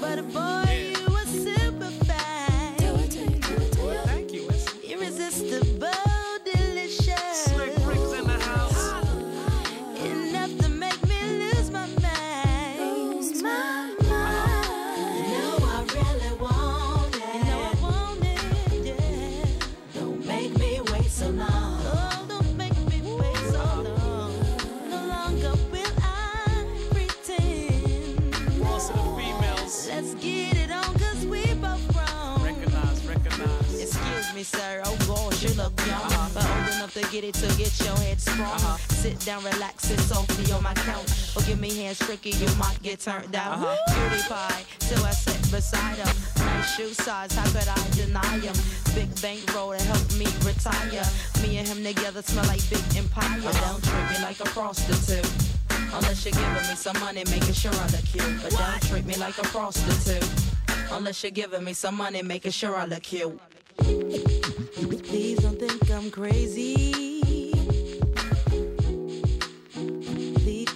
But boy, to get it to get your head sprung. Uh-huh. Sit down, relax, sit softly on my couch. Or give me hands tricky, you might get turned out. Uh-huh. Cutie pie, till I sit beside him. Nice shoe size, how could I deny him? Big bankroll to help me retire. Me and him together smell like big empire. Uh-huh. Don't treat me like a prostitute. Unless you're giving me some money, making sure I look cute. But don't treat me like a prostitute. Unless you're giving me some money, making sure I look cute. Please don't think I'm crazy. Please,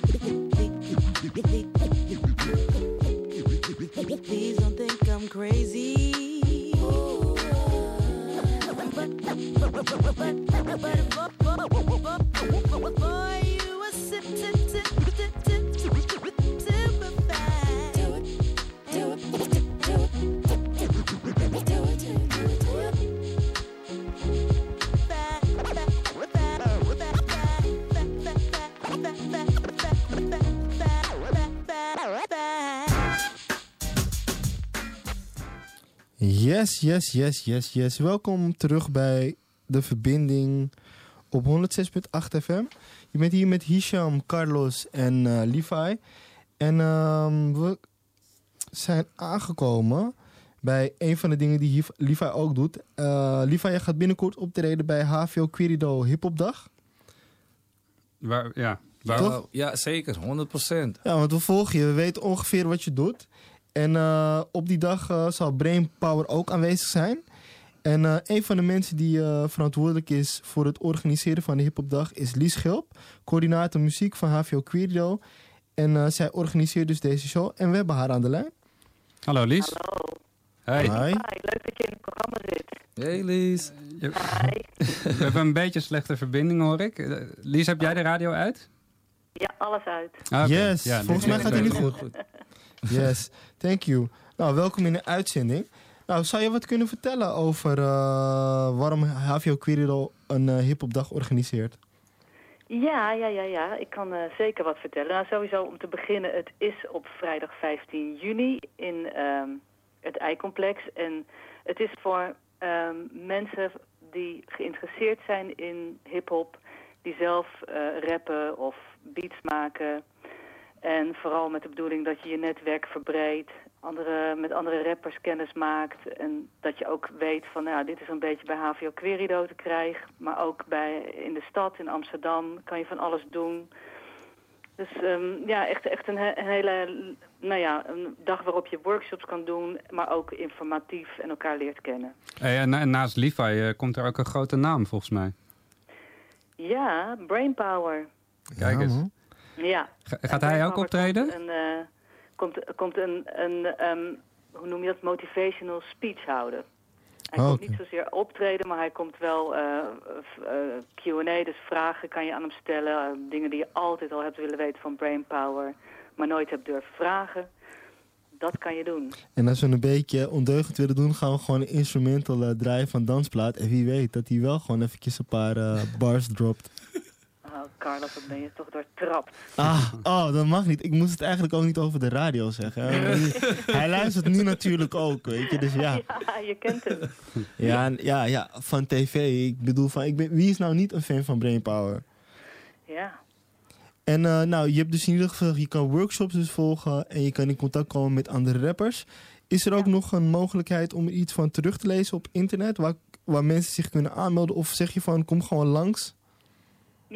please don't think I'm crazy. Boy, you a sip, sip, sip, sip, Yes, yes, yes, yes, yes. Welkom terug bij de verbinding op 106.8 FM. Je bent hier met Hisham, Carlos en eh, Levi. En ehm, we zijn aangekomen bij een van de dingen die Levi ook doet. Eh Levi, jij gaat binnenkort optreden bij HVO Querido Hip Hop Dag. Waar, ja, waar, Toch? Ja, zeker, 100%. Ja, want we volgen je. We weten ongeveer wat je doet. En eh, op die dag eh, zal Brain Power ook aanwezig zijn. En eh, een van de mensen die eh, verantwoordelijk is voor het organiseren van de hiphopdag is Lies Schilp, coördinator muziek van HVO Querido. En eh, zij organiseert dus deze show en we hebben haar aan de lijn. Hallo Lies. Hey. Hi. leuk dat je in het programma zit. Hey Lies. *laughs* We hebben een beetje slechte verbinding hoor ik. Lies, heb jij de radio uit? Ja, alles uit. Ah. Yes, Ja, volgens mij gaat het niet dit- goed. *laughs* *laughs* Yes, thank you. Nou, welkom in de uitzending. Nou, zou je wat kunnen vertellen over eh, waarom HVO Querido een eh hiphopdag organiseert? Ja, ja, ja, ja. Ik kan eh, zeker wat vertellen. Nou, sowieso om te beginnen, het is op vrijdag 15 juni in ehm, het Eicomplex. En het is voor ehm, mensen die geïnteresseerd zijn in hip-hop, die zelf rappen of beats maken. En vooral met de bedoeling dat je je netwerk verbreedt, andere, met andere rappers kennis maakt. En dat je ook weet van, nou, dit is een beetje bij HVO Querido te krijgen. Maar ook bij, in de stad, in Amsterdam, kan je van alles doen. Dus ehm, ja, echt, echt een, he- een hele, nou ja, een dag waarop je workshops kan doen, maar ook informatief en elkaar leert kennen. Hey, en, en naast Levi eh, komt er ook een grote naam volgens mij. Ja, Brainpower. Kijk eens. Ja. Ga- En gaat hij ook optreden? Komt een, eh, komt, komt een, een ehm, hoe noem je dat, motivational speech houden. Hij Oh, komt niet zozeer optreden, maar hij komt wel eh, eh, Q&A, dus vragen kan je aan hem stellen. dingen die je altijd al hebt willen weten van Brainpower, maar nooit hebt durven vragen. Dat kan je doen. En als we een beetje ondeugend willen doen, gaan we gewoon een instrumental draaien van Dansplaat. En wie weet dat hij wel gewoon eventjes een paar bars dropt. Oh, Carlos, wat ben je toch doortrapt. Ah, oh, dat mag niet. Ik moest het eigenlijk ook niet over de radio zeggen. *laughs* hij luistert nu natuurlijk ook, weet je. Dus ja. *laughs* Ja, je kent hem. Ja, ja, ja, van tv. Ik bedoel, van, ik ben, wie is nou niet een fan van Brainpower? Ja. En eh, nou, je hebt dus in ieder geval, je kan workshops dus volgen en je kan in contact komen met andere rappers. Is er ook nog een mogelijkheid om iets van terug te lezen op internet, waar, waar mensen zich kunnen aanmelden? Of zeg je van, kom gewoon langs?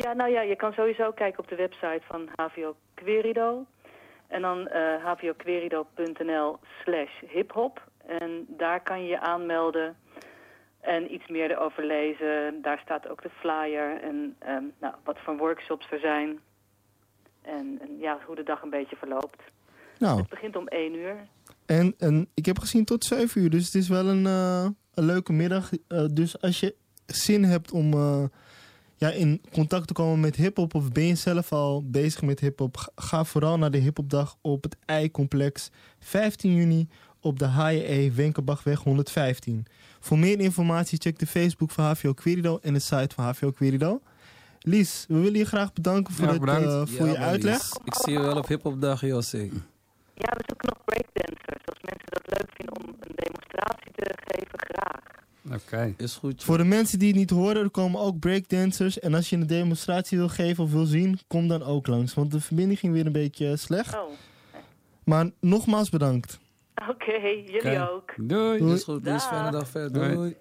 Ja, nou ja, je kan sowieso kijken op de website van HVO Querido. En dan eh hvoquerido.nl slash hiphop. En daar kan je je aanmelden en iets meer erover lezen. Daar staat ook de flyer en ehm, nou, wat voor workshops er zijn. En, en ja, hoe de dag een beetje verloopt. Nou, Het begint om 1 uur. en, en ik heb gezien tot 7 uur, dus het is wel een, eh, een leuke middag. Eh, dus als je zin hebt om ja, in contact te komen met hip-hop, of ben je zelf al bezig met hip-hop, ga- ga vooral naar de hip-hopdag op het Ei-complex 15 juni op de HJE Wenkenbachweg 115. Voor meer informatie check de Facebook van HVO Querido en de site van HVO Querido. Lies, we willen je graag bedanken voor, Ja, het, eh, voor Ja, je uitleg. Lies. Ik zie je wel op hiphopdag, José. Ja, we zoeken nog breakdancers. Als mensen dat leuk vinden om een demonstratie te geven, graag. Oké. Is goed. Voor de mensen die het niet horen, er komen ook breakdancers. En als je een demonstratie wil geven of wil zien, kom dan ook langs. Want de verbinding ging weer een beetje slecht. Oh, Maar nogmaals bedankt. oké. jullie ook. Doei. Doei. Is goed, Lies. Fijne dag verder. Doei. Doei.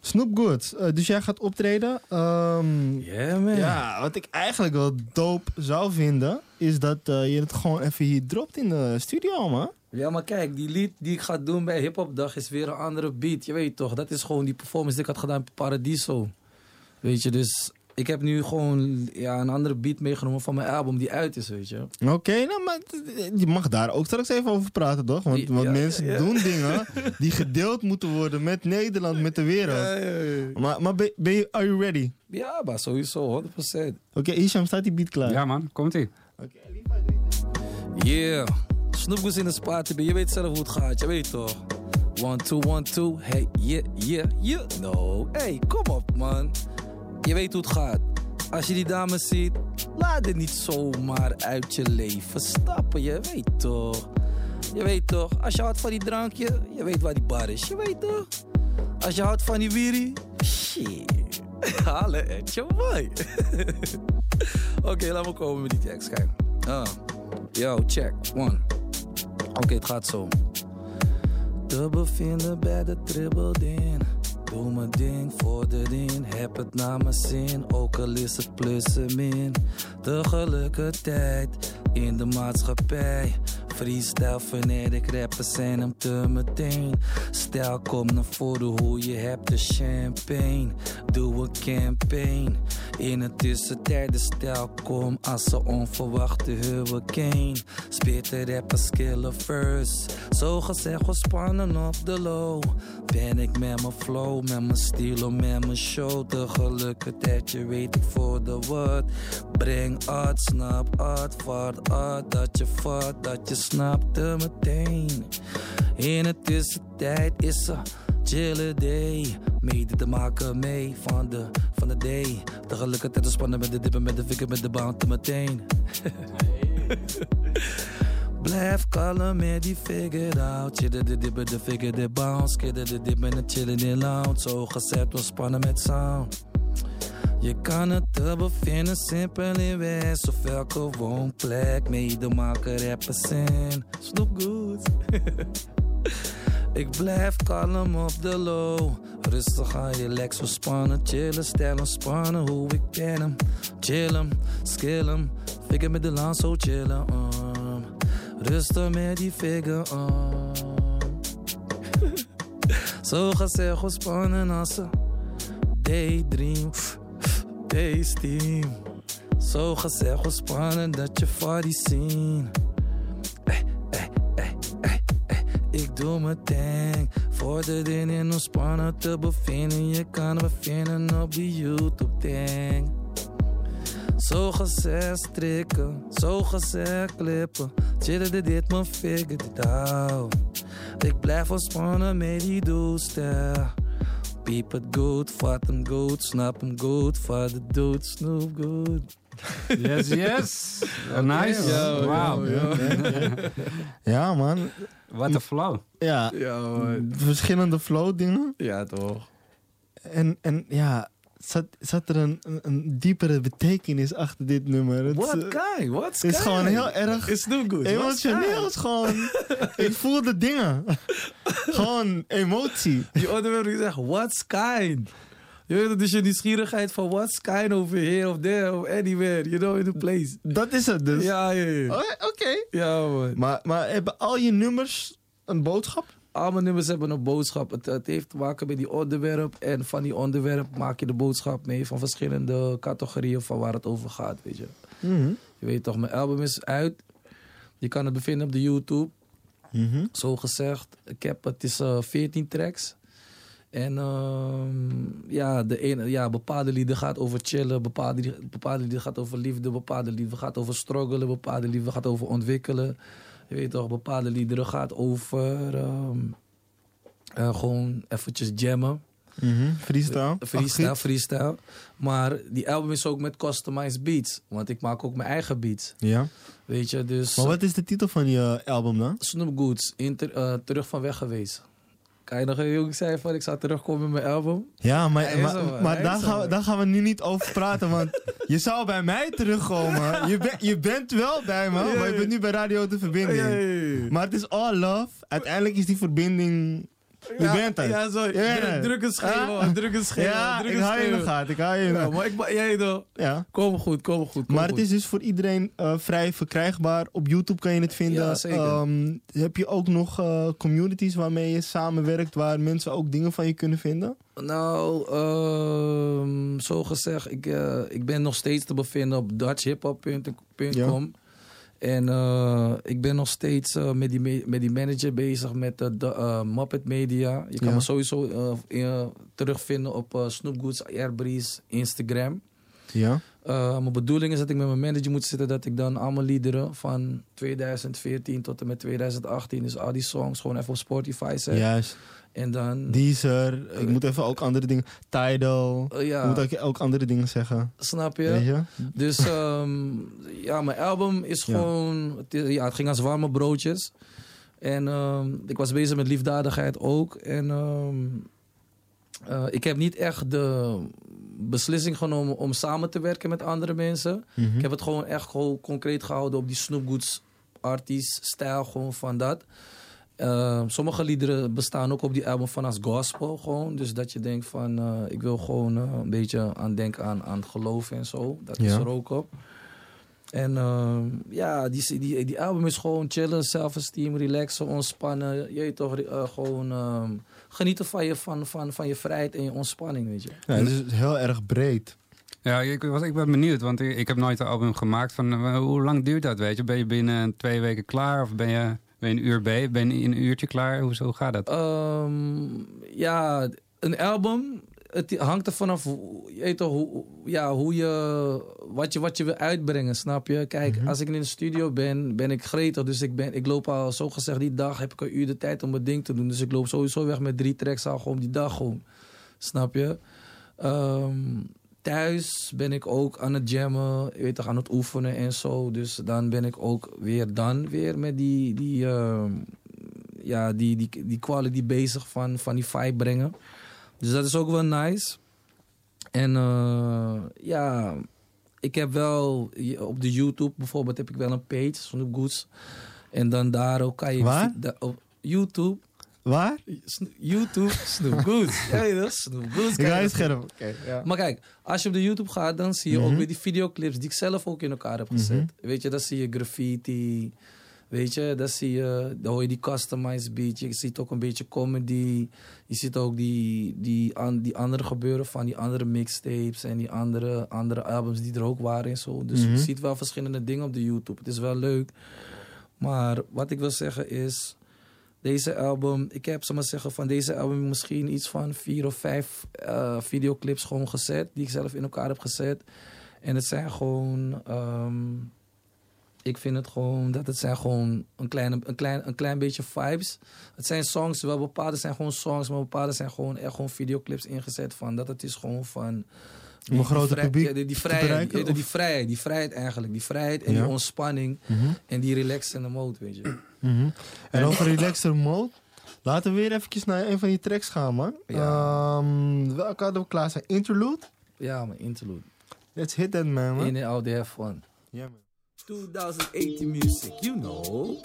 Snoop Good, eh, dus jij gaat optreden. Ehm, Yeah, man. ja, wat ik eigenlijk wel dope zou vinden, is dat eh, je het gewoon even hier dropt in de studio, man. Ja, maar kijk, die lied die ik ga doen bij Hip Hop Dag is weer een andere beat. Je weet toch, dat is gewoon die performance die ik had gedaan bij Paradiso. Weet je, dus ik heb nu gewoon ja, een andere beat meegenomen van mijn album die uit is, weet je. Oké, nou, maar je mag daar ook straks even over praten, toch? Want, want Ja, mensen ja, ja. doen *laughs* dingen die gedeeld moeten worden met Nederland, met de wereld. Ja, ja, ja. Maar, maar ben, ben je, are you ready? Ja, maar sowieso, 100%. Oké, Isham, staat die beat klaar? Ja man, komt-ie. Yeah. Snoop was in de spot, je weet zelf hoe het gaat, je weet toch? One, two, one, two, hey, yeah, yeah, yeah. No, hey, kom op man. Je weet hoe het gaat. Als je die dames ziet, laat het niet zomaar uit je leven stappen, je weet toch? Je weet toch, als je houdt van die drankje, je weet waar die bar is, je weet toch? Als je houdt van die wiri, shit. *laughs* Halle het je mooi. *laughs* Oké, laat me komen met die tekst, kijk. Ah. Yo, check, one. Oké, het gaat zo. Te bevinden bij de tribbelin. Doe mijn ding, vorder in. Heb het naar mijn zin, ook al is het plus en min. Tegelijkertijd in de maatschappij Freestyle fanatic rappers zijn hem te meteen. Stijl kom naar voren hoe je hebt de champagne. Doe een campaign. In de tussentijd de stijl kom als een onverwachte hurricane. Spit de rappers killen first. Zo gezegd ontspannen op de low. Ben ik met mijn flow, met mijn stilo, met mijn show. Tegelijkertijd, je weet ik voor de wat. Breng art, snap art, vaart art. Dat je vat, dat je snapt er meteen. In de tussentijd is er chille day. Mede te maken mee van de, van de day. Tegelijkertijd ontspannen met de dippen, met de vikker, met de bounty meteen. *laughs* Blijf kalm met die figure out. Chillen de dip, de figure, de bounce. Kidden de dip en chillen in lounge. Zo gezet, ontspannen met sound. Je kan het te bevinden, simpel in West of elke woonplek. Mede maken in. Snoop goed. *laughs* Ik blijf kalm op de low. Rustig aan je legs ontspannen. Chillen, stellen, ontspannen. Hoe ik ken hem. Chillen, skillen. Figure met de laan zo chillen. Um. Rustig met die figure. Um. zo gezegd ontspannen als een daydream. Daydream. Zo gezegd ontspannen dat je body zien. Ik doe mijn ding. Vorderen in ontspannen te bevinden. Je kan me vinden op die YouTube-ding. Zo gezegd strikken, zo gezegd klippen. Chillen de dit mijn figure dit out. Ik blijf ontspannen met die doelstijl. Piep het goed, vat hem goed, snap hem goed, vat het dood, snoep goed. Yes, yes. *laughs* Oh, nice. Yo, Wauw. yo, yo. *laughs* Ja, man. Wat een flow. Ja, verschillende flow dingen. Ja, toch. En, en ja, zat, zat er een, een, een diepere betekenis achter dit nummer. Het, What eh, kind? What Het is gewoon heel erg Is Snoop good? emotioneel. Het is gewoon, ik voel de dingen. *laughs* gewoon emotie. Je onderwerp gezegd, what's kind? Je weet dus je nieuwsgierigheid van what's kind over here of there of anywhere, you know, in the place. Dat is het dus. Ja, ja, ja. Oh, Oké. Ja, man. Maar, maar hebben al je nummers een boodschap? Al mijn nummers hebben een boodschap. Het, het heeft te maken met die onderwerp. En van die onderwerp maak je de boodschap mee van verschillende categorieën van waar het over gaat, weet je. Mhm. Je weet toch, mijn album is uit. Je kan het bevinden op de YouTube. Mhm. Zo gezegd, ik heb, het is eh 14 tracks. En ehm, ja, de ene, ja, bepaalde lieden gaat over chillen, bepaalde, bepaalde lieden gaat over liefde, bepaalde lieden gaat over struggelen, bepaalde lieden gaat over ontwikkelen. Je weet toch, bepaalde liederen gaat over ehm, eh, gewoon eventjes jammen. Mhm. Freestyle. Freestyle, Ach, freestyle. Maar die album is ook met customized beats. Want ik maak ook mijn eigen beats. Ja. Weet je, dus... Maar wat is de titel van je album dan? Snoop Goods, inter, eh, terug van weg geweest. Kan je nog een jongen zeggen van ik zou terugkomen met mijn album? Ja, maar, maar, daar, gaan we, daar gaan we nu niet over praten, want je zou bij mij terugkomen. Je, bent je bent wel bij me, maar je bent nu bij Radio de Verbinding. Maar het is all love. Uiteindelijk is die verbinding... Je bent het. ja, zo. Druk- het. een schreeuw, Ah. Druk een schreeuw, Ja, druk ik hou je in de gaten. Ik hou je in de Ja, maar ik, jij toch? Ja. Kom goed, kom goed. Kom Maar het goed. is dus voor iedereen eh, vrij verkrijgbaar. Op YouTube kan je het vinden. Ja, zeker. Ehm, heb je ook nog eh, communities waarmee je samenwerkt, waar mensen ook dingen van je kunnen vinden? Nou, ehm, zo gezegd, ik, eh, ik ben nog steeds te bevinden op dutchhiphop.com. En eh, ik ben nog steeds eh, met, die me- met die manager bezig met de de, eh, Muppet Media. Je kan Ja. me sowieso eh, in- terugvinden op uh, Snoop Goods Airbreeze Instagram. Ja. Eh, mijn bedoeling is dat ik met mijn manager moet zitten, dat ik dan allemaal liederen van 2014 tot en met 2018, dus al die songs gewoon even op Spotify zet. Juist. En dan Deezer. Ik moet even ook andere dingen. Tidal. Eh, ja. Ik moet ook, ook andere dingen zeggen. Snap je? Weet je? Dus ehm, ja, mijn album is Ja. gewoon... Het, ja, het ging als warme broodjes. En ehm, ik was bezig met liefdadigheid ook. En ehm, eh, ik heb niet echt de beslissing genomen om samen te werken met andere mensen. Mhm. Ik heb het gewoon echt gewoon concreet gehouden op die Snoop Goods artiest stijl gewoon van dat. Eh, sommige liederen bestaan ook op die album van als gospel gewoon. Dus dat je denkt van, eh, ik wil gewoon eh, een beetje aan denken aan, aan geloof en zo. Dat is er ook op. En ehm, ja, die, die, die album is gewoon chillen, self-esteem, relaxen, ontspannen. Je toch, eh, gewoon ehm, genieten van je, van, van, van je vrijheid en je ontspanning, weet je. Ja, het is heel erg breed. Ja, ik, was, ik ben benieuwd, want ik, ik heb nooit een album gemaakt. Van, hoe lang duurt dat, weet je? Ben je binnen twee weken klaar of ben je, ben je een uur bij? Ben je in een uurtje klaar? Hoe, hoe gaat dat? Ehm, ja, een album, het hangt er vanaf hoe, je toch, hoe, ja, hoe je, wat je, wat je wil uitbrengen, snap je? Kijk, als ik in de studio ben, ben ik gretig. Dus ik, ben, ik loop al, zo gezegd, die dag heb ik een uur de tijd om mijn ding te doen. Dus ik loop sowieso weg met drie tracks al gewoon die dag gewoon. Snap je? Ehm, thuis ben ik ook aan het jammen, weet toch, aan het oefenen en zo. Dus dan ben ik ook weer dan weer met die, die, ehm, ja, die, die, die quality bezig van, van die vibe brengen. Dus dat is ook wel nice. En eh, ja, ik heb wel op de YouTube bijvoorbeeld heb ik wel een page, Snoop Goods. En dan daar ook kan je... Waar? op YouTube. Waar? YouTube, Snoop Goods. *laughs* ja, weet toch? Snoop Goods. Ik ga je dat ja. Maar kijk, als je op de YouTube gaat, dan zie je ook Mhm. weer die videoclips die ik zelf ook in elkaar heb gezet. Mhm. Weet je, dan zie je graffiti. Weet je, dan zie je, dan hoor je die customized beat. Je ziet ook een beetje comedy. Je ziet ook die, die, an- die andere gebeuren van die andere mixtapes en die andere, andere albums die er ook waren en zo. Dus Mhm. je ziet wel verschillende dingen op de YouTube. Het is wel leuk. Maar wat ik wil zeggen is, deze album, ik heb, zal maar zeggen, van deze album misschien iets van vier of vijf eh, videoclips gewoon gezet, die ik zelf in elkaar heb gezet. En het zijn gewoon, ehm, ik vind het gewoon, dat het zijn gewoon een, kleine, een, klein, een klein beetje vibes. Het zijn songs, wel bepaalde zijn gewoon songs, maar bepaalde zijn gewoon echt gewoon videoclips ingezet van, dat het is gewoon van... Om een groter publiek ja, die, die te vrijheid, bereiken, die, vrijheid, die vrijheid eigenlijk, die vrijheid en Ja. die ontspanning Mhm. en die relaxende mode, weet je. Mhm. En over relaxer mode. Laten we weer eventjes naar een van die tracks gaan, man. Ehm, welke hadden we klaar zijn? Interlude? Ja, man, interlude. Let's hit that, man. man. In and out, they have fun. Ja, man. 2018 music, you know.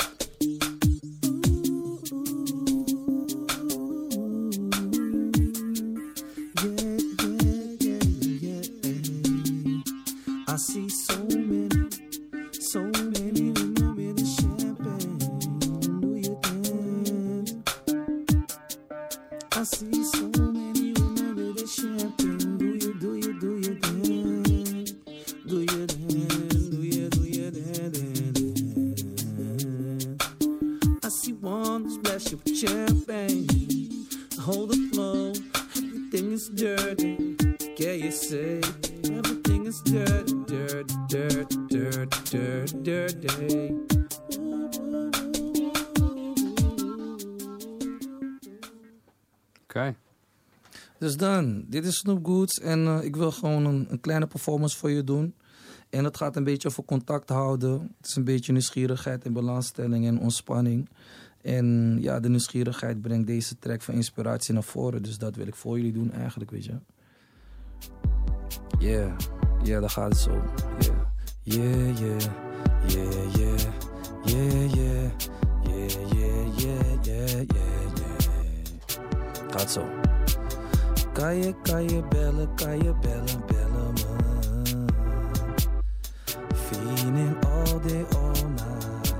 Dus dit is Snoop Goods en eh, ik wil gewoon een, een kleine performance voor je doen. En het gaat een beetje over contact houden. Het is een beetje nieuwsgierigheid en belangstelling en ontspanning. En ja, de nieuwsgierigheid brengt deze track van inspiratie naar voren. Dus dat wil ik voor jullie doen eigenlijk, weet je. Yeah, yeah, daar gaat zo. Yeah, yeah, yeah, yeah, yeah, yeah, yeah, yeah, yeah, yeah, yeah, yeah. Gaat zo. Caia, caia, bela, caia, bela, bela mãe. Feeling all day, all night.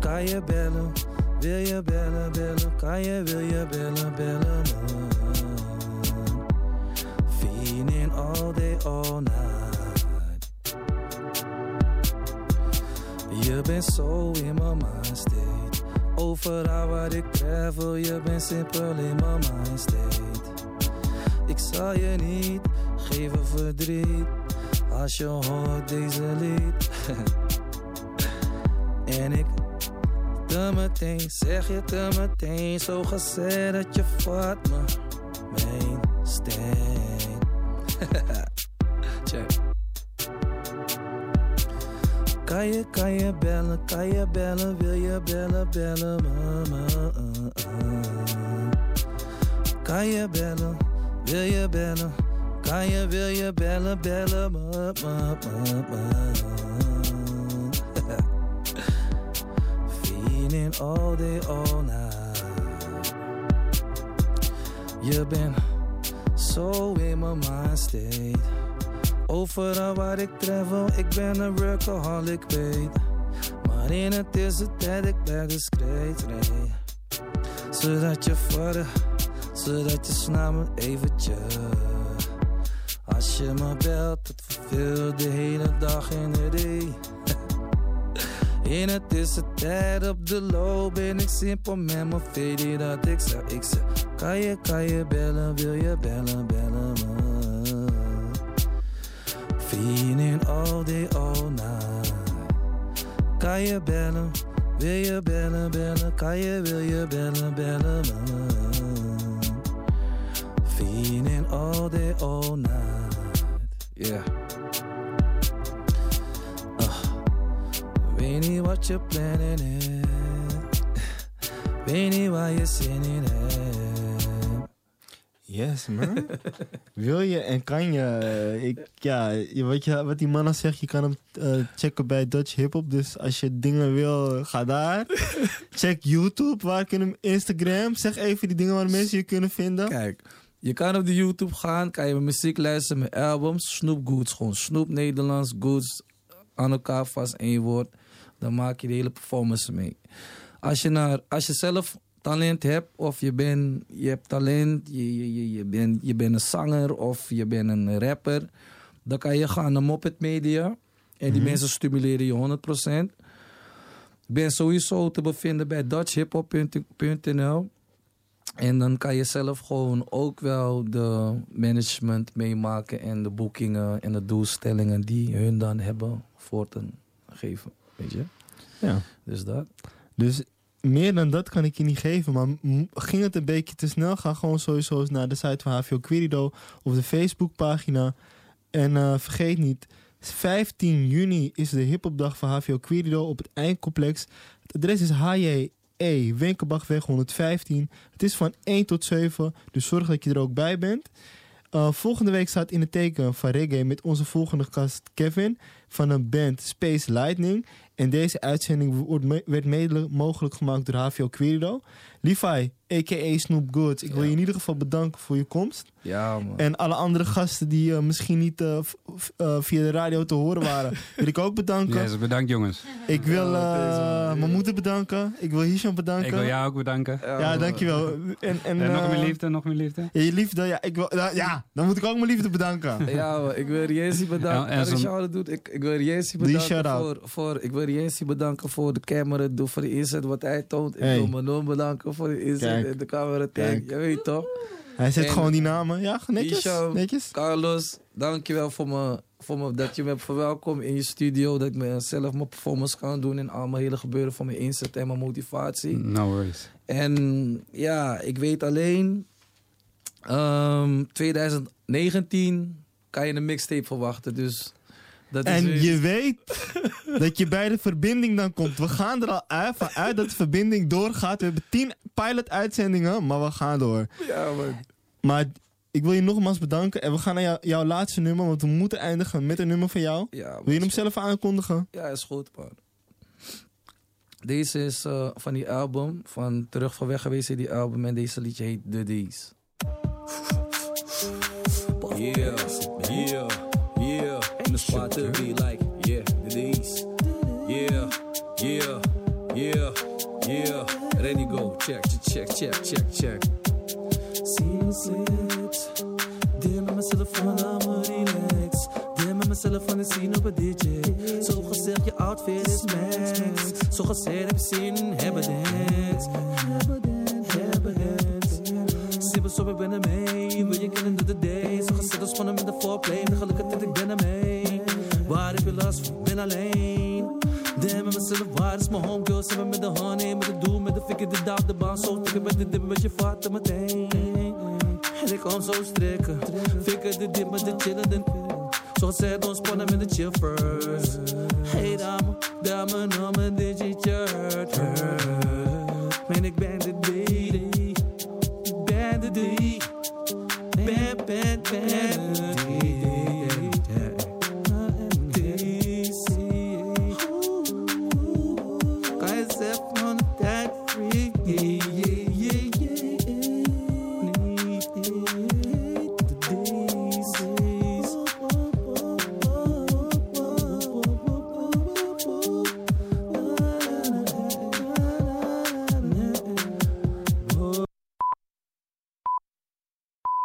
Caia, bela, velha, bela, bela, caia, velha, bela, bela mãe. Feeling all day, all night. You've been so in my mind state. Overal waar ik travel, je been simply in my mind state. Ik zal je niet geven verdriet als je hoort deze lied. *laughs* en ik te meteen, zeg je te meteen, zo gezegd dat je vat me mijn steen. *laughs* Check. Kan je, kan je bellen, kan je bellen, wil je bellen, bellen uh. Kan je bellen, wil je bellen, kan je, wil je bellen, bellen me, me, me, me. *laughs* Feeling all day, all night. Je bent zo in mijn mind state. Overal waar ik travel, ik ben een workaholic, weet. Maar in het is het tijd, ik blijf discreet, nee. Zodat je vader, zodat je snap me eventjes. Als je me belt, het verveelt de hele dag in de day. *laughs* In het is het tijd op de low, ben ik simpel met mijn VD dat ik zeg, ik zeg. Kan je, kan je bellen, wil je bellen, bellen me. Feeling all day, all night. Kan je bellen, wil je bellen, bellen, kan je, wil je bellen, bellen me. Feeling all day, all night. Yeah. Uh, je planning is. Weet niet waar je zin in hebt. Yes, man. *laughs* Wil je en kan je. Ik, ja, wat, je, wat die man al zegt, je kan hem eh, checken bij Dutch Hip Hop. Dus als je dingen wil, ga daar. *laughs* Check YouTube, waar kunnen Instagram. Zeg even die dingen waar mensen je kunnen vinden. Kijk, je kan op de YouTube gaan, kan je mijn muziek luisteren, mijn albums, Snoop Goods. Gewoon Snoop Nederlands, Goods, aan elkaar vast één woord. Dan maak je de hele performance mee. Als je, naar, als je zelf talent hebt, of je, bent, je hebt talent, je, je, je, je, bent, je bent een zanger of je bent een rapper, dan kan je gaan naar Moppet Media. En die Mhm. mensen stimuleren je 100%. Ik ben sowieso te bevinden bij dutchhiphop.nl. En dan kan je zelf gewoon ook wel de management meemaken en de boekingen en de doelstellingen die hun dan hebben voor te geven. Weet je? Ja. Dus dat. Dus meer dan dat kan ik je niet geven. Maar ging het een beetje te snel, ga gewoon sowieso eens naar de site van HVO Querido of de Facebookpagina. En eh, vergeet niet, 15 juni is de hiphopdag van HVO Querido op het Eindcomplex. Het adres is HJE, Wenkenbachweg 115. Het is van 1 tot 7, dus zorg dat je er ook bij bent. Uh, volgende week staat in het teken van reggae met onze volgende gast Kevin van een band Space Lightning. En deze uitzending wordt werd mede mogelijk gemaakt door HVO Querido. Levi, a.k.a. Snoop Goods, ik wil je in ieder geval bedanken voor je komst. Ja, man. En alle andere gasten die eh, misschien niet eh, eh, via de radio te horen waren, *laughs* wil ik ook bedanken. Yes, bedankt jongens. Ik wil eh, mijn moeder bedanken. Ik wil Hisham bedanken. Ik wil jou ook bedanken. Ja, dankjewel. En, en, En nog meer liefde, nog meer liefde. Ja, je liefde, ja, ik wil, ja, dan moet ik ook mijn liefde bedanken. *laughs* Ja, man, ik wil Riesi bedanken. En- en doet, ik, ik wil Riesi Doe je bedanken voor, voor, ik wil Riesi bedanken voor de camera, doe voor de inzet wat hij toont. Ik Hey. wil Manon bedanken voor de inzet en de camera tank. Kijk. Je weet toch? Hij zet En- gewoon die namen. Ja, netjes. Netjes. Carlos, dankjewel voor me, voor me dat je me hebt verwelkomd in je studio. Dat ik me zelf mijn performance kan doen en allemaal hele gebeuren voor mijn inzet en mijn motivatie. No worries. En ja, ik weet alleen, ehm 2019 kan je een mixtape verwachten. Dus dat is En weer- je weet dat je bij de verbinding dan komt. We gaan er al uit, van uit dat de verbinding doorgaat. We hebben tien pilot-uitzendingen, maar we gaan door. Ja, man. Maar ik wil je nogmaals bedanken. En we gaan naar jou- jouw laatste nummer, want we moeten eindigen met een nummer van jou. Ja, wil je hem zelf aankondigen? Ja, is goed, man. Deze is eh, van die album, van Terug van Weg geweest in die album. En deze liedje heet The Days. Yeah, spot to be like, yeah, the days. Yeah, yeah, yeah, yeah. Ready go, check, check, check, check, check. Sinds it, deel met mezelf van me relax. Deel met mezelf van de scene op een DJ. Zo gezegd, je outfit is max. Zo gezegd, heb je zin in hebben dance. Hebben dance, zo, ik ben er mee. Wil je kennen door de day. Zo gezegd, ontspannen met de foreplay. Gelukkig dat ik ben er mee. Waar heb je last van? Ben alleen. Damn, met mezelf, waar is mijn homegirl? Ze met de honey, met het doel, met de fikker, de daad, de baan. Zo tikken met de dip, met je vatten meteen. En ik kom zo strikken. Fikker de dip met de chillen. de- Zo gezegd, ontspannen met de chill first. Hey dame, dame, noem me digitje. Man, ik ben de D. Ik ben de D.